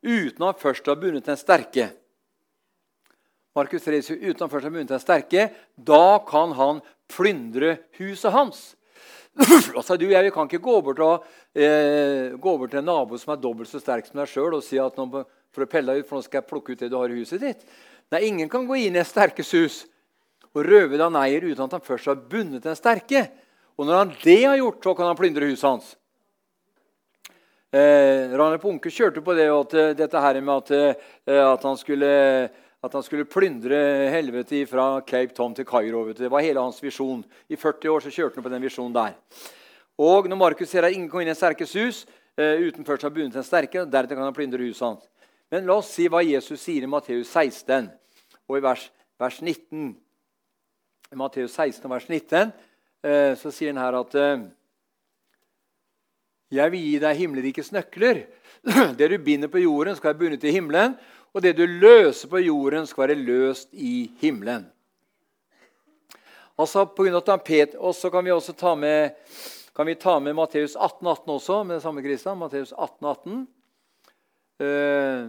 uten å først ha bundet den sterke. Markus 3, uten å først ha bundet den sterke, da kan han plyndre huset hans. altså, du, jeg kan ikke gå bort, og, eh, gå bort til en nabo som er dobbelt så sterk som deg sjøl, og si at nå, for å pelle deg ut, for nå skal jeg plukke ut det du har i huset ditt. Nei, Ingen kan gå inn i en sterkes hus og røve deg eier uten at han først har bundet den sterke. Og når han det har gjort, så kan han plyndre huset hans. Eh, Raner Punke kjørte på det at, eh, dette her med at, eh, at, han skulle, at, han skulle, plyndre helvete fra Cape Tom til Kairo. Det var hele hans visjon. I 40 år så kjørte han på den visjonen der. Og når Markus ser at ingen kom inn i sterkes hus eh, uten først å ha bundet en sterke, deretter kan han plyndre huset hans. Men la oss si hva Jesus sier i Matteus 16 og i vers, vers 19. I Matteus 16 vers 19 eh, så sier han her at eh, jeg vil gi deg himmelrikets nøkler. Det du binder på jorden, skal være bundet i himmelen. Og det du løser på jorden, skal være løst i himmelen. Altså, på grunn av Peter, og så kan vi også ta med, kan ta med Matteus 18, 18 også, med det samme Kristian. Matteus 18, 18. Eh,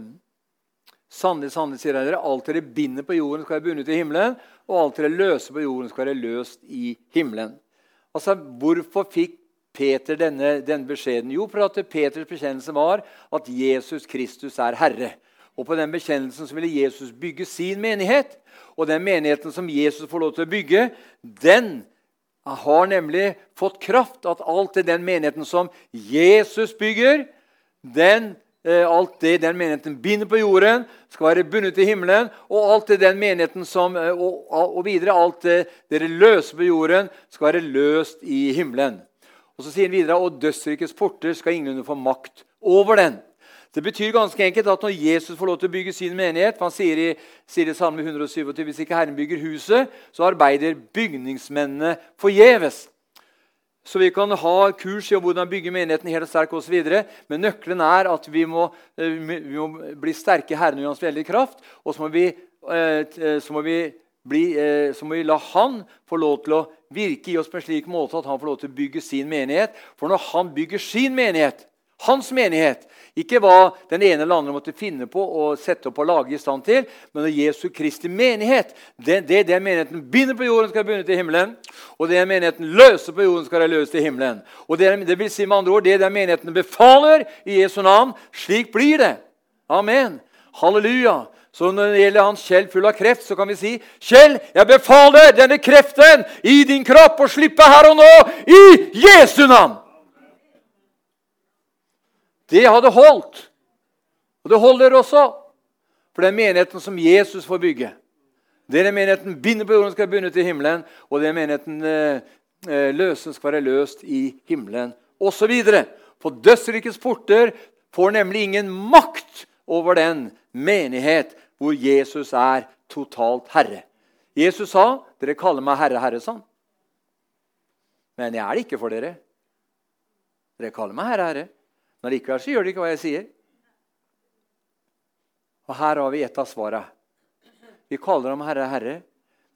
sannelig, sannelig, sier jeg dere, alt dere binder på jorden, skal være bundet i himmelen. Og alt dere løser på jorden, skal være løst i himmelen. Altså, Hvorfor fikk Peter denne, denne beskjeden? Jo, for at Peters bekjennelse var at Jesus Kristus er Herre. Og På den bekjennelsen så ville Jesus bygge sin menighet. Og den menigheten som Jesus får lov til å bygge, den har nemlig fått kraft. At alt det den menigheten som Jesus bygger, den, alt det den menigheten binder på jorden, skal være bundet i himmelen. Og alt det den menigheten som, eh, og, og videre, alt det dere løser på jorden, skal være løst i himmelen. Og så sier han videre og dødsrikets porter skal ingen få makt over den. Det betyr ganske enkelt at når Jesus får lov til å bygge sin menighet for Han sier i, sier i Salme 127 hvis ikke Herren bygger huset, så arbeider bygningsmennene forgjeves. Så vi kan ha kurs i hvordan bygge menigheten helt sterk osv. Men nøkkelen er at vi må, eh, vi må bli sterke i Herren og Hans veldige kraft. Og så må vi, eh, så må vi bli, eh, så må vi la han få lov til å virke i oss på en slik måte at han får lov til å bygge sin menighet. For når han bygger sin menighet, hans menighet, ikke hva den ene eller andre måtte finne på og sette opp og lage i stand til, men Jesu Kristi menighet Det, det den menigheten binder på jorden, skal begynne til himmelen. Og det den menigheten løser på jorden, skal være løse til himmelen. Og det, det vil si med andre ord, det den menigheten befaler i Jesu navn, slik blir det. Amen. Halleluja. Så når det gjelder hans Kjell full av kreft, så kan vi si Kjell, jeg befaler denne kreften i din kropp å slippe her og nå i Jesu navn! Det hadde holdt. Og det holder også for den menigheten som Jesus får bygge. Det er den menigheten binder på jorden, skal binde til himmelen. Og den menigheten eh, eh løsen skal være løst i himmelen, osv. For dødsrikets porter får nemlig ingen makt over den menighet hvor Jesus er totalt herre. Jesus sa, 'Dere kaller meg Herre, Herre', sa han. Men jeg er det ikke for dere. Dere kaller meg Herre, Herre. Men likevel så gjør de ikke hva jeg sier. Og her har vi et av svarene. Vi kaller ham Herre, Herre,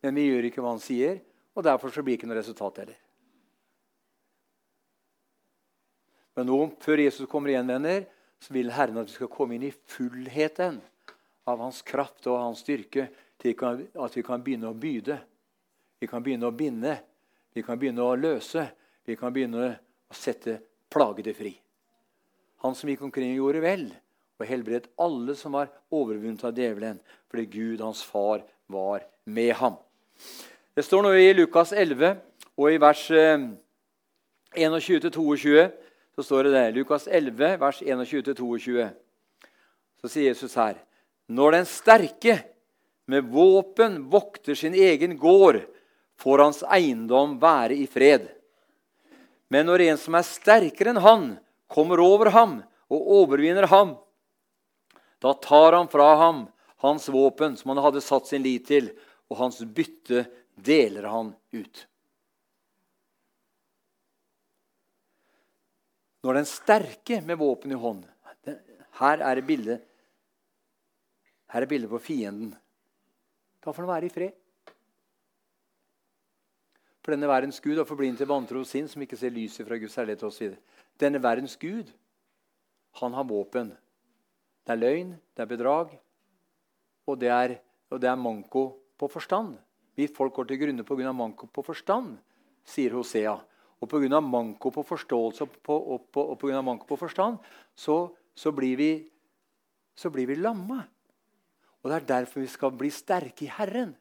men vi gjør ikke hva han sier. Og derfor så blir det ikke noe resultat heller. Men nå, før Jesus kommer igjen, venner, så vil Herren at vi skal komme inn i fullheten av hans kraft og hans styrke til at vi kan begynne å byde. Vi kan begynne å binde, vi kan begynne å løse, vi kan begynne å sette plagede fri. Han som gikk omkring og gjorde vel, og helbredet alle som var overvunnet av djevelen, fordi Gud, hans far, var med ham. Det står nå i Lukas 11 og i vers 21-22 eh, så står det det. Lukas 11, vers 21-22. Så sier Jesus her når den sterke med våpen vokter sin egen gård, får hans eiendom være i fred. Men når en som er sterkere enn han, kommer over ham og overvinner ham, da tar han fra ham hans våpen, som han hadde satt sin lit til, og hans bytte deler han ut. Når den sterke med våpen i hånd Her er det bildet her er bildet på fienden. Da får han være i fred. For denne verdens Gud har forblitt til vantro sin, som ikke ser lyset fra Guds herlighet osv. Denne verdens Gud, han har våpen. Det er løgn, det er bedrag, og det er, og det er manko på forstand. Vi folk går til grunne pga. manko på forstand, sier Hosea. Og pga. manko på forståelse og, på, og, på, og på manko på forstand så, så, blir vi, så blir vi lamme. Og Det er derfor vi skal bli sterke i Herren.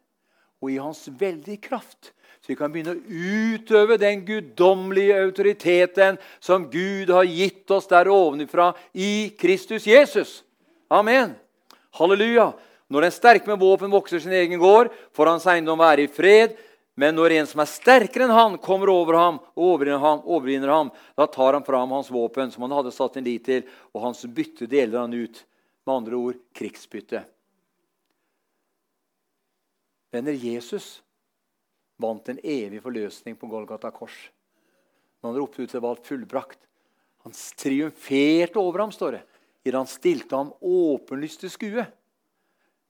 Og i hans veldige kraft. Så vi kan begynne å utøve den guddommelige autoriteten som Gud har gitt oss der ovenifra i Kristus Jesus. Amen. Halleluja. Når den sterke med våpen vokser sin egen gård, får hans eiendom være i fred. Men når en som er sterkere enn han, kommer over ham og overvinner ham, overvinner ham, da tar han fram hans våpen, som han hadde satt en lit til, og hans bytte deler han ut. Med andre ord krigsbytte. Venner, Jesus vant en evig forløsning på Golgata kors. Når han ropte ut det var fullbrakt. Han triumferte over ham, står det, idet han stilte ham åpenlyst til skue.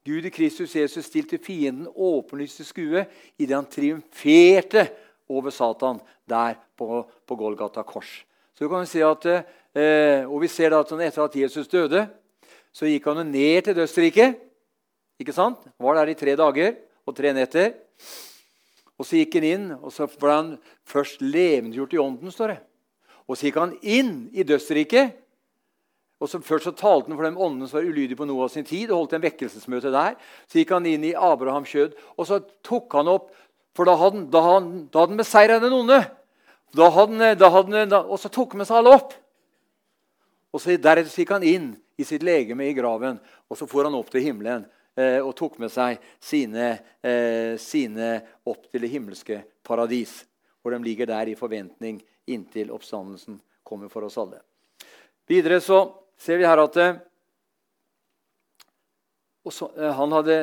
Gud i Kristus Jesus stilte fienden åpenlyst til skue idet han triumferte over Satan der på, på Golgata kors. Så kan vi si at, eh, og vi ser at Etter at Jesus døde, så gikk han ned til dødsriket. Ikke sant? Var der i tre dager og tre netter. Og Så gikk han inn, og så ble han først levendegjort i ånden. står det. Og Så gikk han inn i dødsriket og så Først så talte han for de åndene som var ulydige på noe av sin tid. og holdt en vekkelsesmøte der. Så gikk han inn i Abrahams kjød, og så tok han opp For da hadde, han, da hadde han beseira den onde. Da hadde, da hadde, da, og så tok han med seg alle opp. Og så Deretter gikk han inn i sitt legeme i graven, og så for han opp til himmelen og tok med seg sine, eh, sine opp til det himmelske paradis, hvor de ligger der i forventning inntil oppstandelsen kommer for oss alle. Videre så ser vi her at eh, så, eh, han hadde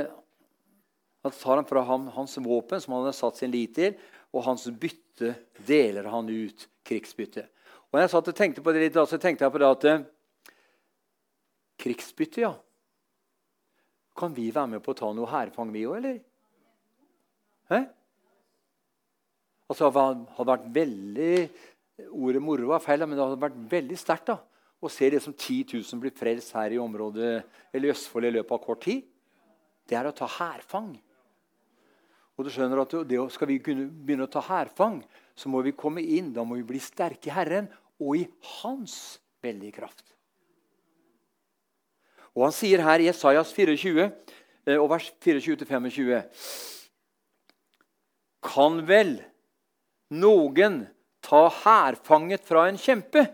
han tar han fra ham hans våpen, som han hadde satt sin lit til, og hans bytte deler han ut krigsbytte. Og når jeg satt og tenkte på det litt, så tenkte jeg på det at eh, krigsbytte, ja. Kan vi være med på å ta noe hærfang, vi òg, eller? Hæ? Altså, det hadde vært veldig Ordet moro var feil, men det hadde vært veldig sterkt. da å se det som 10 000 blir frelst her i området eller i Østfold i løpet av kort tid, det er å ta hærfang. Og du skjønner at det Skal vi kunne begynne å ta hærfang, så må vi komme inn. Da må vi bli sterke i Herren og i Hans veldige kraft. Og Han sier her i Esaias 24, eh, og vers 24-25 Kan vel noen ta hærfanget fra en kjempe?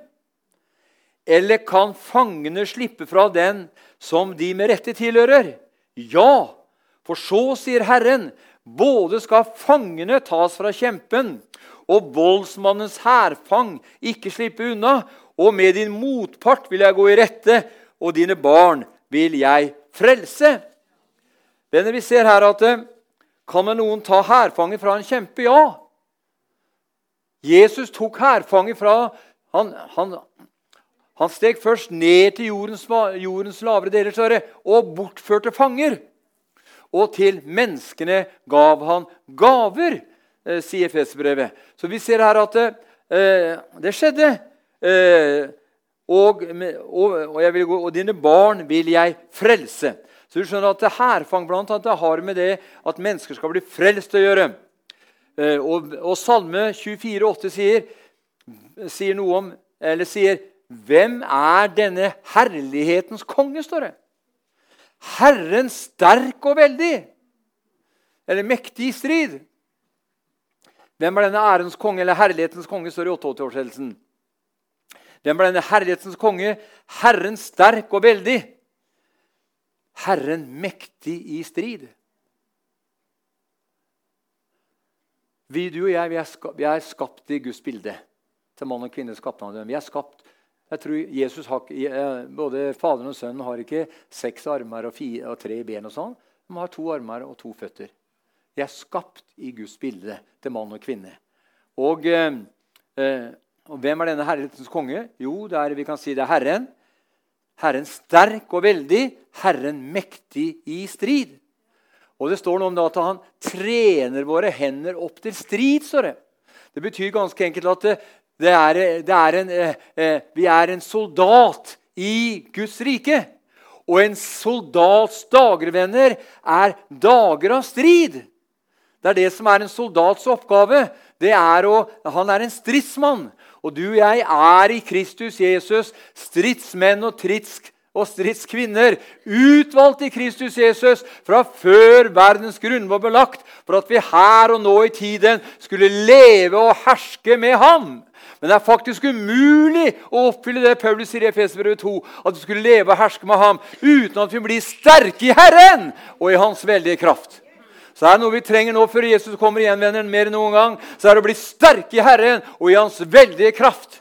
Eller kan fangene slippe fra den som de med rette tilhører? Ja, for så sier Herren, både skal fangene tas fra kjempen, og voldsmannens hærfang ikke slippe unna, og med din motpart vil jeg gå i rette, og dine barn vil jeg frelse. Venner, Vi ser her at eh, kan noen ta hærfanget fra en kjempe? Ja. Jesus tok hærfanget fra han, han, han steg først ned til jordens, jordens lavere deler og bortførte fanger. Og til menneskene gav han gaver, eh, sier Efeserbrevet. Så vi ser her at eh, det skjedde. Eh, og, og, og, vil, og, dine barn vil jeg frelse. Så du skjønner at Hærfang blant annet, det har med det at mennesker skal bli frelst å gjøre. Eh, og, og Salme 24,8 sier, sier noe om, eller sier hvem er denne herlighetens konge, står det. Herren sterk og veldig, eller mektig i strid. Hvem er denne ærens konge, eller herlighetens konge, står i 88-årshelsen. Hvem ble denne herlighetens konge? Herren sterk og veldig. Herren mektig i strid. Vi, du og jeg, vi er, skapt, vi er skapt i Guds bilde. Til mann og kvinne skapte han dem. Vi er skapt jeg tror Jesus har, eh, Både Faderen og Sønnen har ikke seks armer og, fire, og tre ben. og sånn. De har to armer og to føtter. De er skapt i Guds bilde til mann og kvinne. Og, eh, eh, og Hvem er denne herlighetens konge? Jo, det er, vi kan si det er Herren. Herren sterk og veldig, Herren mektig i strid. Og Det står noe om at han trener våre hender opp til strid. står det. Det betyr ganske enkelt at det er, det er en, eh, eh, vi er en soldat i Guds rike. Og en soldats dager, venner, er dager av strid. Det er det som er en soldats oppgave. Er å, han er en stridsmann. Og du og jeg er i Kristus Jesus stridsmenn og og stridskvinner, utvalgt i Kristus Jesus fra før verdens grunn var belagt, for at vi her og nå i tiden skulle leve og herske med ham. Men det er faktisk umulig å oppfylle det Paulus sier i Efesbrevet 2, at vi skulle leve og herske med ham uten at vi blir sterke i Herren og i Hans veldige kraft. Så er det noe vi trenger nå før Jesus kommer igjen venner, mer enn noen gang, så er det å bli sterke i Herren og i Hans veldige kraft.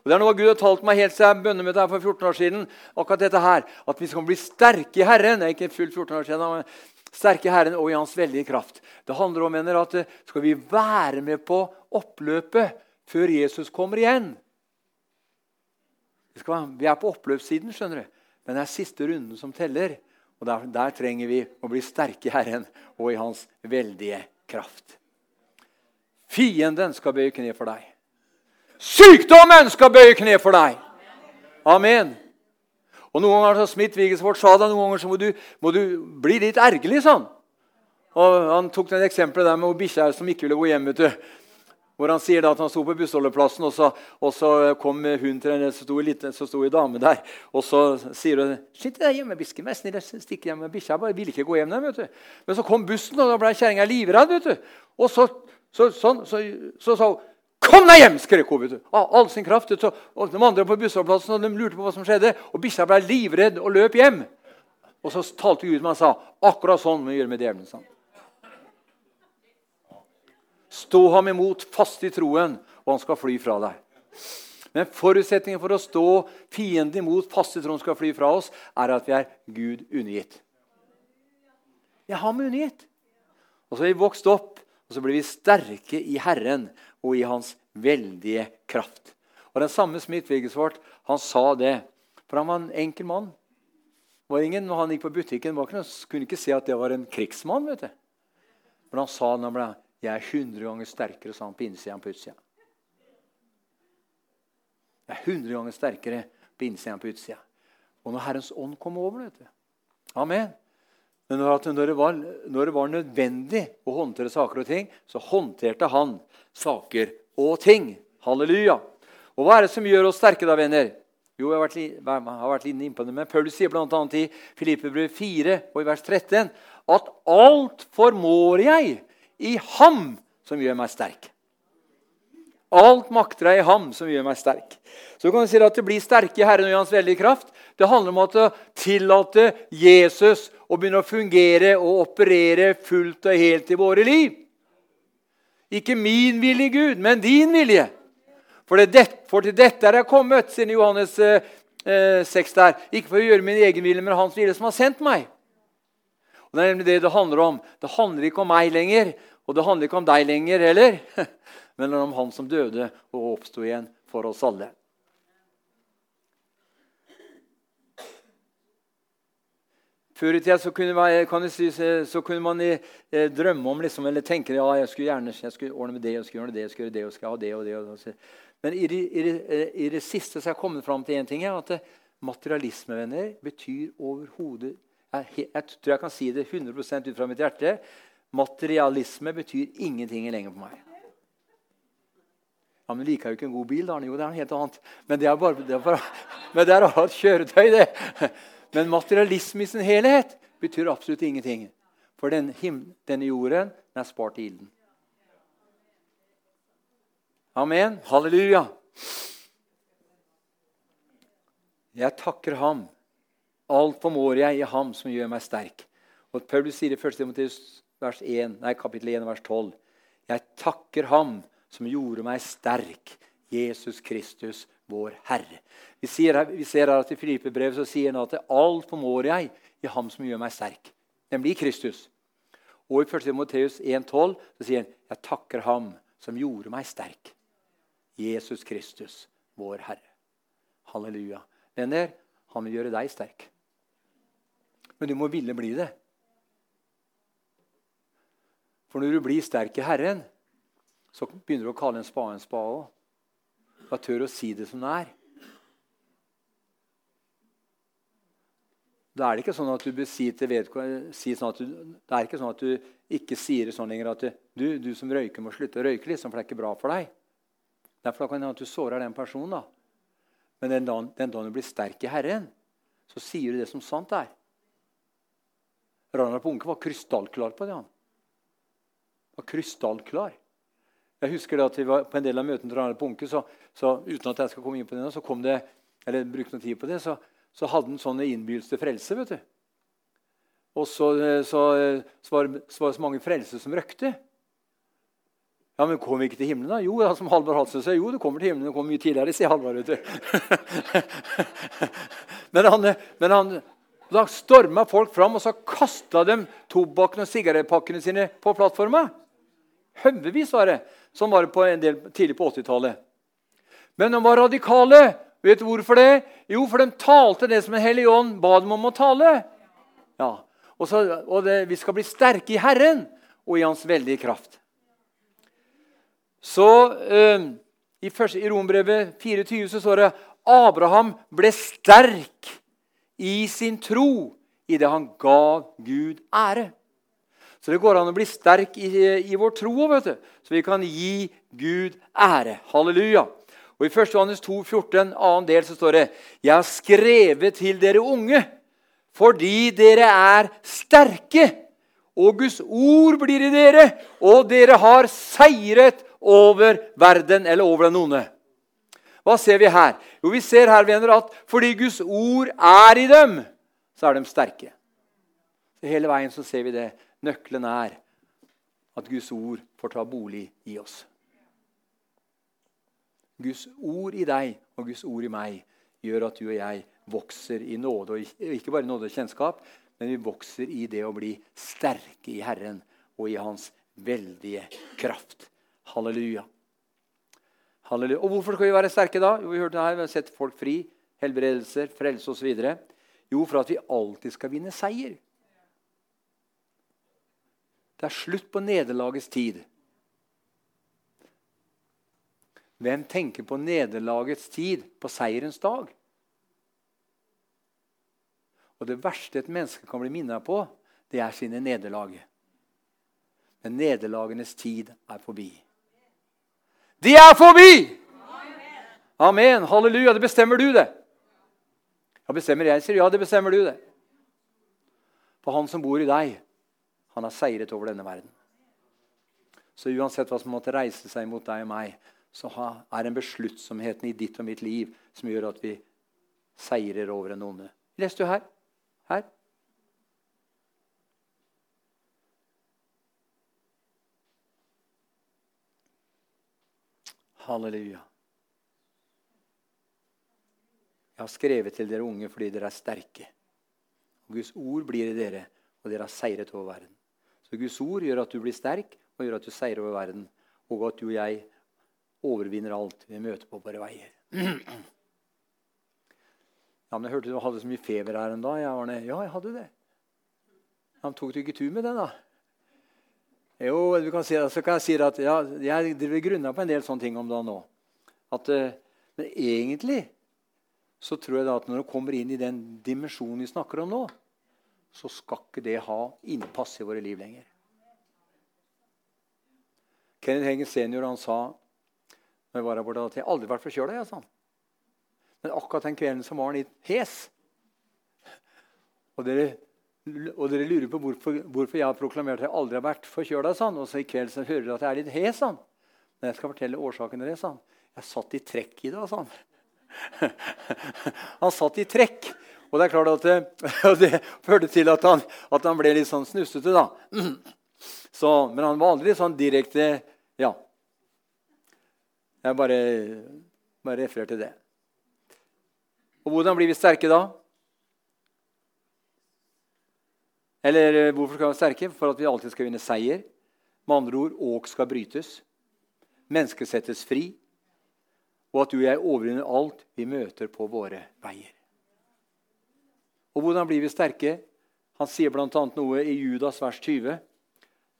Og Det er noe Gud har talt meg helt siden bønnemøtet her for 14 år siden. akkurat dette her, At vi skal bli sterke i Herren. Det er ikke fullt 14 år siden, men sterke i Herren og i Hans veldige kraft. Det handler om mener, at eh, skal vi være med på oppløpet før Jesus kommer igjen. Vi er på oppløpssiden, skjønner du. Men det er siste runden som teller. Og der, der trenger vi å bli sterke i Herren og i Hans veldige kraft. Fienden skal bøye kne for deg. Sykdommen skal bøye kne for deg! Amen. Og Noen ganger så Smith Wiggesvort sa det, noen ganger så må du, må du bli litt ergerlig. sånn. Og Han tok det eksempelet der med bikkja som ikke ville gå hjem. vet du. Hvor Han sier da at han sto på bussholdeplassen, og så, og så kom hun til en så sto, liten, så sto en dame der. Og så sier hun Sitt der hjemme, bisken, vær snill, stikk hjem. Bikkja ville ikke gå hjem. Der, vet du. Men så kom bussen, og da ble kjerringa livredd. vet du. Og så, så, sånn, så, så sa hun 'Kom deg hjem!' skrek hun. vet du. Av all sin kraft. Så, og De andre på bussholdeplassen og de lurte på hva som skjedde. Og bikkja ble livredd og løp hjem. Og så talte Gud med han sa 'Akkurat sånn må vi gjøre med djevelen'. Sånn. Stå ham imot fast i troen, og han skal fly fra deg. Men forutsetningen for å stå fienden imot fast i troen skal fly fra oss, er at vi er Gud undergitt. Jeg har meg undergitt. Og så har vi vokst opp, og så blir vi sterke i Herren og i Hans veldige kraft. Og Den samme Smith Wigglesworth han sa det. For han var en enkel mann. Var ingen, når han gikk på butikken, kunne ikke se at det var en krigsmann. vet du. Men han sa når han ble 'Jeg er 100 ganger sterkere', sa han på innsida enn på utsida. Jeg er 100 ganger sterkere på innsida enn på utsida. Og når Herrens ånd kom over vet du. Amen. Men når det, var, når det var nødvendig å håndtere saker og ting, så håndterte han saker og ting. Halleluja. Og hva er det som gjør oss sterke, da, venner? Jo, jeg har vært, har vært inne på det, men Paul sier bl.a. i Filippebrev 4 og i vers 13 at alt formår jeg i ham som gjør meg sterk. Alt makter jeg i ham som gjør meg sterk. Så kan du si at det blir sterke i Herren og i Hans veldige kraft. Det handler om å tillate Jesus å begynne å fungere og operere fullt og helt i våre liv. Ikke min vilje, Gud, men din vilje. For, det, for til dette er jeg kommet, siden Johannes eh, 6 eh, der. Ikke for å gjøre min egen vilje, men hans vilje som har sendt meg. Og Det er nemlig det det handler om. Det handler ikke om meg lenger, og det handler ikke om deg lenger heller, men om han som døde og oppsto igjen for oss alle. Før i tida så kunne, man, si, så kunne man eh, drømme om liksom, eller tenke ja, jeg skulle gjerne jeg skulle ordne med det jeg skulle gjøre det, jeg skulle gjøre det, jeg skulle ha det og det. Og det. Men i det, i, det, i det, siste så har jeg kommet fram til én ting. at Materialismevenner betyr overhodet jeg, jeg, tror jeg kan si det 100 ut fra mitt hjerte. Materialisme betyr ingenting lenger for meg. Ja, Men liker jo ikke en god bil, da. Jo, det er noe helt annet. Men det er bare, det er et kjøretøy, det. Men materialisme i sin helhet betyr absolutt ingenting. For den, denne jorden den er spart til ilden. Amen. Halleluja. Jeg takker ham. Alt formår jeg i ham som gjør meg sterk. Og Paulus sier i 1. Timoteus vers 1, nei, kapittel 1, vers 12. Jeg takker Ham som gjorde meg sterk, Jesus Kristus, vår Herre. Vi, sier, vi ser her at I Filippebrevet sier han at alt formår jeg i Ham som gjør meg sterk, nemlig Kristus. Og i 1. Timoteus 1,12 så sier han jeg takker Ham som gjorde meg sterk, Jesus Kristus, vår Herre. Halleluja. Venner, han vil gjøre deg sterk. Men du må ville bli det. For når du blir sterk i Herren, så begynner du å kalle en spade en spade òg. Da tør du å si det som det er. Da er det ikke sånn at du til si sånn det er ikke sånn at du ikke sier det sånn lenger at du, du som røyker, må slutte å røyke, liksom, for det er ikke bra for deg. Derfor kan det hende at du sårer den personen. da. Men den dagen, den dagen du blir sterk i Herren, så sier du det som sant er. Ragnar Bunke var krystallklar på det. han. Var krystallklar. Jeg husker at vi var På en del av møtene til Arne Punke så, så, uten at jeg skal komme inn på det nå, så kom det, eller brukte noe tid på det, så, så hadde han sånne innbydelse til frelse. vet du. Og så, så, så, var, så var det så mange frelser som røkte. Ja, Men kom vi ikke til himmelen, da? Jo, som Halvard Halsen sa, jo, du kommer til himmelen. Du kommer mye tidligere, sier Halvard. men han, men han, da storma folk fram, og så kasta de tobakken og sigarettpakkene sine på plattforma. Haugevis var det. Sånn var det på en del tidlig på 80-tallet. Men de var radikale. Vet du hvorfor det? Jo, for de talte det som en hellig ånd ba dem om å tale. Ja, Og, så, og det, vi skal bli sterke i Herren og i Hans veldige kraft. Så eh, I, første, i Rombrevet 24 så står det Abraham ble sterk i sin tro idet han ga Gud ære. Så det går an å bli sterk i, i vår tro vet du. så vi kan gi Gud ære. Halleluja. Og I 1. Johannes 2, 14, annen del, så står det Jeg har skrevet til dere unge fordi dere er sterke, og Guds ord blir i dere, og dere har seiret over verden eller over den onde. Hva ser vi her? Jo, Vi ser her venner, at fordi Guds ord er i dem, så er de sterke. Hele veien så ser vi det. Nøkkelen er at Guds ord får ta bolig i oss. Guds ord i deg og Guds ord i meg gjør at du og jeg vokser i nåde. Og ikke bare nåde og kjennskap, men vi vokser i det å bli sterke i Herren og i Hans veldige kraft. Halleluja. Halleluja. Og Hvorfor skal vi være sterke da? Jo, Vi hørte det her, vi har sett folk fri, helbredelser, frelse osv. Jo, for at vi alltid skal vinne seier. Det er slutt på nederlagets tid. Hvem tenker på nederlagets tid på seierens dag? Og Det verste et menneske kan bli minnet på, det er sine nederlag. Men nederlagenes tid er forbi. De er forbi! Amen. Halleluja. Det bestemmer du, det. Ja, bestemmer jeg, sier ja, det bestemmer du, det. For han som bor i deg, han har seiret over denne verden. Så uansett hva som måtte reise seg mot deg og meg, så er det en besluttsomheten i ditt og mitt liv som gjør at vi seirer over en onde. Leste du her? Her? Halleluja. Jeg har skrevet til dere unge fordi dere er sterke. Guds ord blir i dere, og dere har seiret over verden. Så Guds ord gjør at du blir sterk, og gjør at du seirer over verden. Og at du og jeg overvinner alt vi møter på våre veier. Ja, men Jeg hørte du hadde så mye feber her en dag. Jeg var. Ja, jeg hadde det. Han tok du ikke tur med det, da? Jo, du kan si, så kan jeg si at ja, jeg driver grunna på en del sånne ting om dagen nå. At, eh, men egentlig så tror jeg da at når du kommer inn i den dimensjonen vi snakker om nå, så skal ikke det ha innpass i våre liv lenger. Kenneth Hengen senior han sa når jeg var her borte, at jeg aldri vært forkjøla. Ja, Men akkurat den kvelden så var han litt hes. Og dere og dere lurer på hvorfor, hvorfor, jeg har proklamert at jeg aldri har vært forkjøla. Sånn. Og så i kveld så hører dere at jeg er litt hes. Sånn. Men jeg skal fortelle årsaken til det. Sånn. Jeg satt i trekk i dag, sånn. han satt i trekk. Og det er klart at det, det førte til at han, at han, ble litt sånn snustete. da. Så, men han var aldri sånn direkte Ja. Jeg bare, bare refererer til det. Og hvordan blir vi sterke da? Eller eh, hvorfor skal vi være sterke? For at vi alltid skal vinne seier. Med andre ord åk skal brytes. Mennesket settes fri. Og at du og jeg overvinner alt vi møter på våre veier. Og hvordan blir vi sterke? Han sier bl.a. noe i Judas vers 20.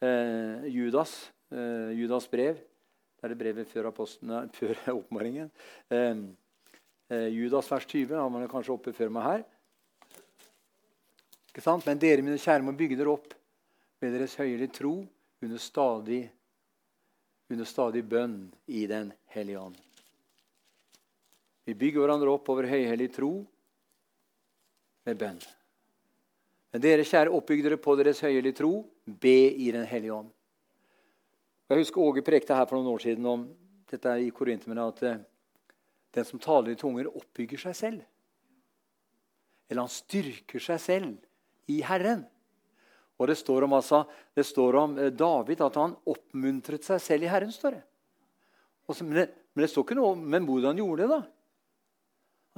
Eh, Judas, eh, Judas brev. Det er det brevet før, før oppmaringen. Eh, eh, Judas vers 20 har man kanskje oppe før meg her. Ikke sant? Men dere, mine kjære, må bygge dere opp med deres høyelige tro under stadig, under stadig bønn i Den hellige ånd. Vi bygger hverandre opp over høyhellig tro med bønn. Men dere kjære, oppbygg dere på deres høyelige tro. Be i Den hellige ånd. Jeg husker Åge prekte her for noen år siden om dette i Korinterne, at eh, den som taler i tunger, oppbygger seg selv. Eller han styrker seg selv i Herren. Og Det står om, altså, det står om eh, David at han oppmuntret seg selv i Herren. står det. Så, men, det men, det står ikke noe om hvordan han gjorde det, da?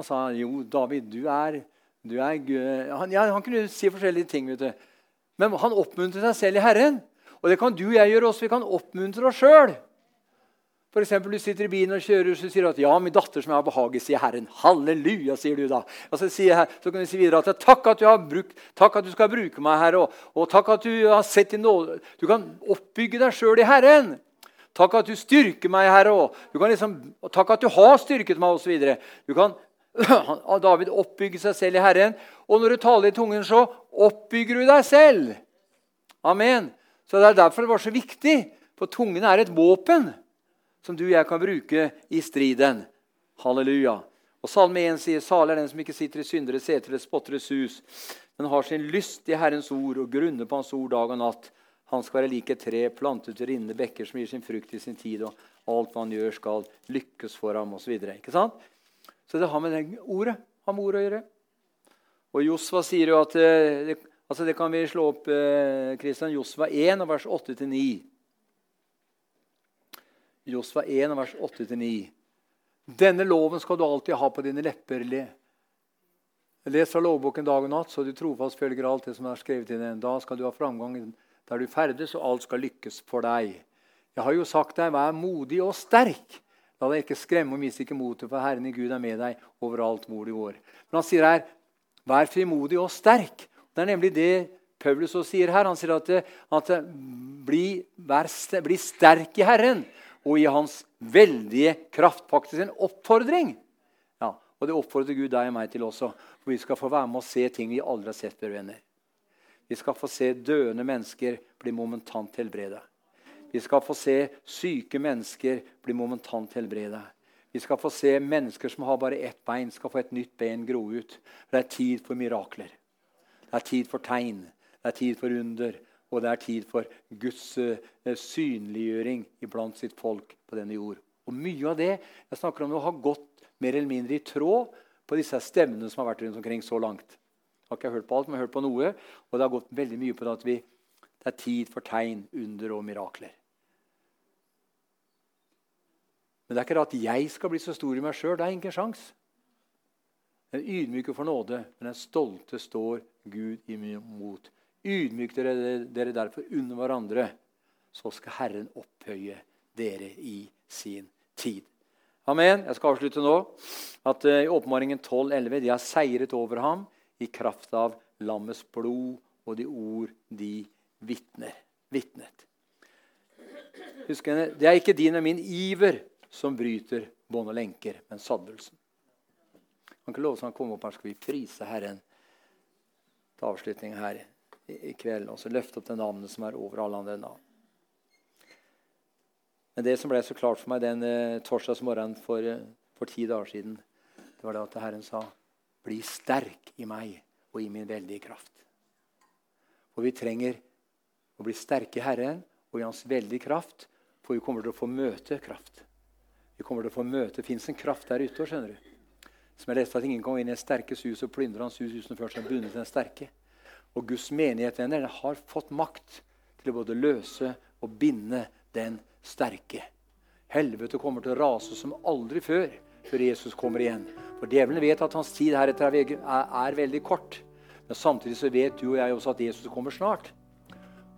Han sa jo, David, du er, du er han, ja, han kunne si forskjellige ting. vet du. Men han oppmuntrer seg selv i Herren. Og det kan du og jeg gjøre også. Vi kan oppmuntre oss sjøl. F.eks. du sitter i bilen og kjører så sier du at 'ja, min datter som er behagelig', sier Herren. Halleluja, sier du da. Og så, sier så kan du si videre at 'takk at du, har brukt, takk at du skal bruke meg, Herre', og, og 'takk at du har sett din nåde'. Du kan oppbygge deg sjøl i Herren. Takk at du styrker meg, Herre. Og du kan liksom, takk at du har styrket meg, osv. Du kan David oppbygger seg selv i Herren. Og når du taler i tungen, så oppbygger du deg selv. Amen. Så Det er derfor det var så viktig, for tungen er et våpen som du og jeg kan bruke i striden. Halleluja. Og Salme 1 sier, 'Salig er den som ikke sitter i syndere seter eller spotteres sus', men har sin lyst i Herrens ord og grunner på Hans ord dag og natt. Han skal være lik et tre plantet til rinnende bekker som gir sin frukt i sin tid, og alt hva han gjør, skal lykkes for ham, osv. Så det har med det ordet, har med ordet å gjøre. Og Josva sier jo at eh, det, Altså Det kan vi slå opp Kristian, eh, Josva 1, vers 8-9. Josva 1, vers 8-9. Denne loven skal du alltid ha på dine lepper. Le. Les fra lovboken dag og natt, så du trofast følger alt det som er skrevet i den. Da skal du ha framgang der du ferdes, og alt skal lykkes for deg. Jeg har jo sagt deg, vær modig og sterk. La deg ikke skremme og miste ikke motet, for Herren i Gud er med deg overalt hvor du går. Men han sier her, vær frimodig og sterk. Det er nemlig det Paulus sier her. Han sier at, at bli, vær, bli sterk i Herren og i hans veldige kraft. Faktisk en oppfordring. Ja, og det oppfordrer Gud deg og meg til også. For vi skal få være med og se ting vi aldri har sett før. venner. Vi skal få se døende mennesker bli momentant helbredet. Vi skal få se syke mennesker bli momentant helbredet. Vi skal få se mennesker som har bare ett bein, skal få et nytt ben gro ut. Det er tid for mirakler. Det er tid for tegn. Det er tid for under. Og det er tid for Guds uh, synliggjøring iblant sitt folk på denne jord. Og mye av det jeg snakker om nå, har gått mer eller mindre i tråd på disse stevnene som har vært rundt omkring så langt. Jeg har ikke hørt på alt, men jeg har hørt på noe. Og det har gått veldig mye på det at vi, det er tid for tegn, under og mirakler. Men det er ikke det at jeg skal bli så stor i meg sjøl. Det er ingen sjans. Den ydmyke får nåde, men den stolte står Gud imot. Ydmyk dere, dere derfor under hverandre, så skal Herren opphøye dere i sin tid. Amen. Jeg skal avslutte nå. At uh, I åpenbaringen 12,11 de har seiret over ham i kraft av lammets blod og de ord de vitner, vitnet. Husk, Det er ikke din og min iver som bryter bånd og lenker, men Han Kan love at han kommer opp her, skal vi prise Herren til avslutning her i kveld. Og så løfte opp det navnet som er over alle andre navn. Men det som ble så klart for meg den eh, torsdagsmorgenen for, eh, for ti dager siden, det var det at Herren sa, 'Bli sterk i meg og i min veldige kraft'. For vi trenger å bli sterke i Herren og i Hans veldige kraft, for vi kommer til å få møte kraft. Vi kommer til å få møte, Det fins en kraft der ute. skjønner du. Som jeg leste at ingen kom inn i en sterkes hus og plyndra hans hus uten først å bundet den sterke. Og Guds menighet venner, har fått makt til å både løse og binde den sterke. Helvete kommer til å rase som aldri før før Jesus kommer igjen. For Djevelen vet at hans tid heretter er, er veldig kort. Men samtidig så vet du og jeg også at Jesus kommer snart.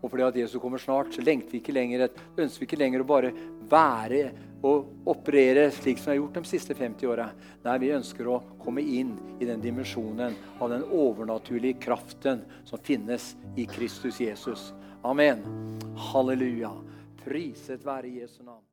Og fordi at Jesus kommer snart, så lengter vi ikke lenger, ønsker vi ikke lenger å bare være og operere slik som vi har gjort de siste 50 åra. Nei, vi ønsker å komme inn i den dimensjonen av den overnaturlige kraften som finnes i Kristus Jesus. Amen. Halleluja. Priset være Jesu navn.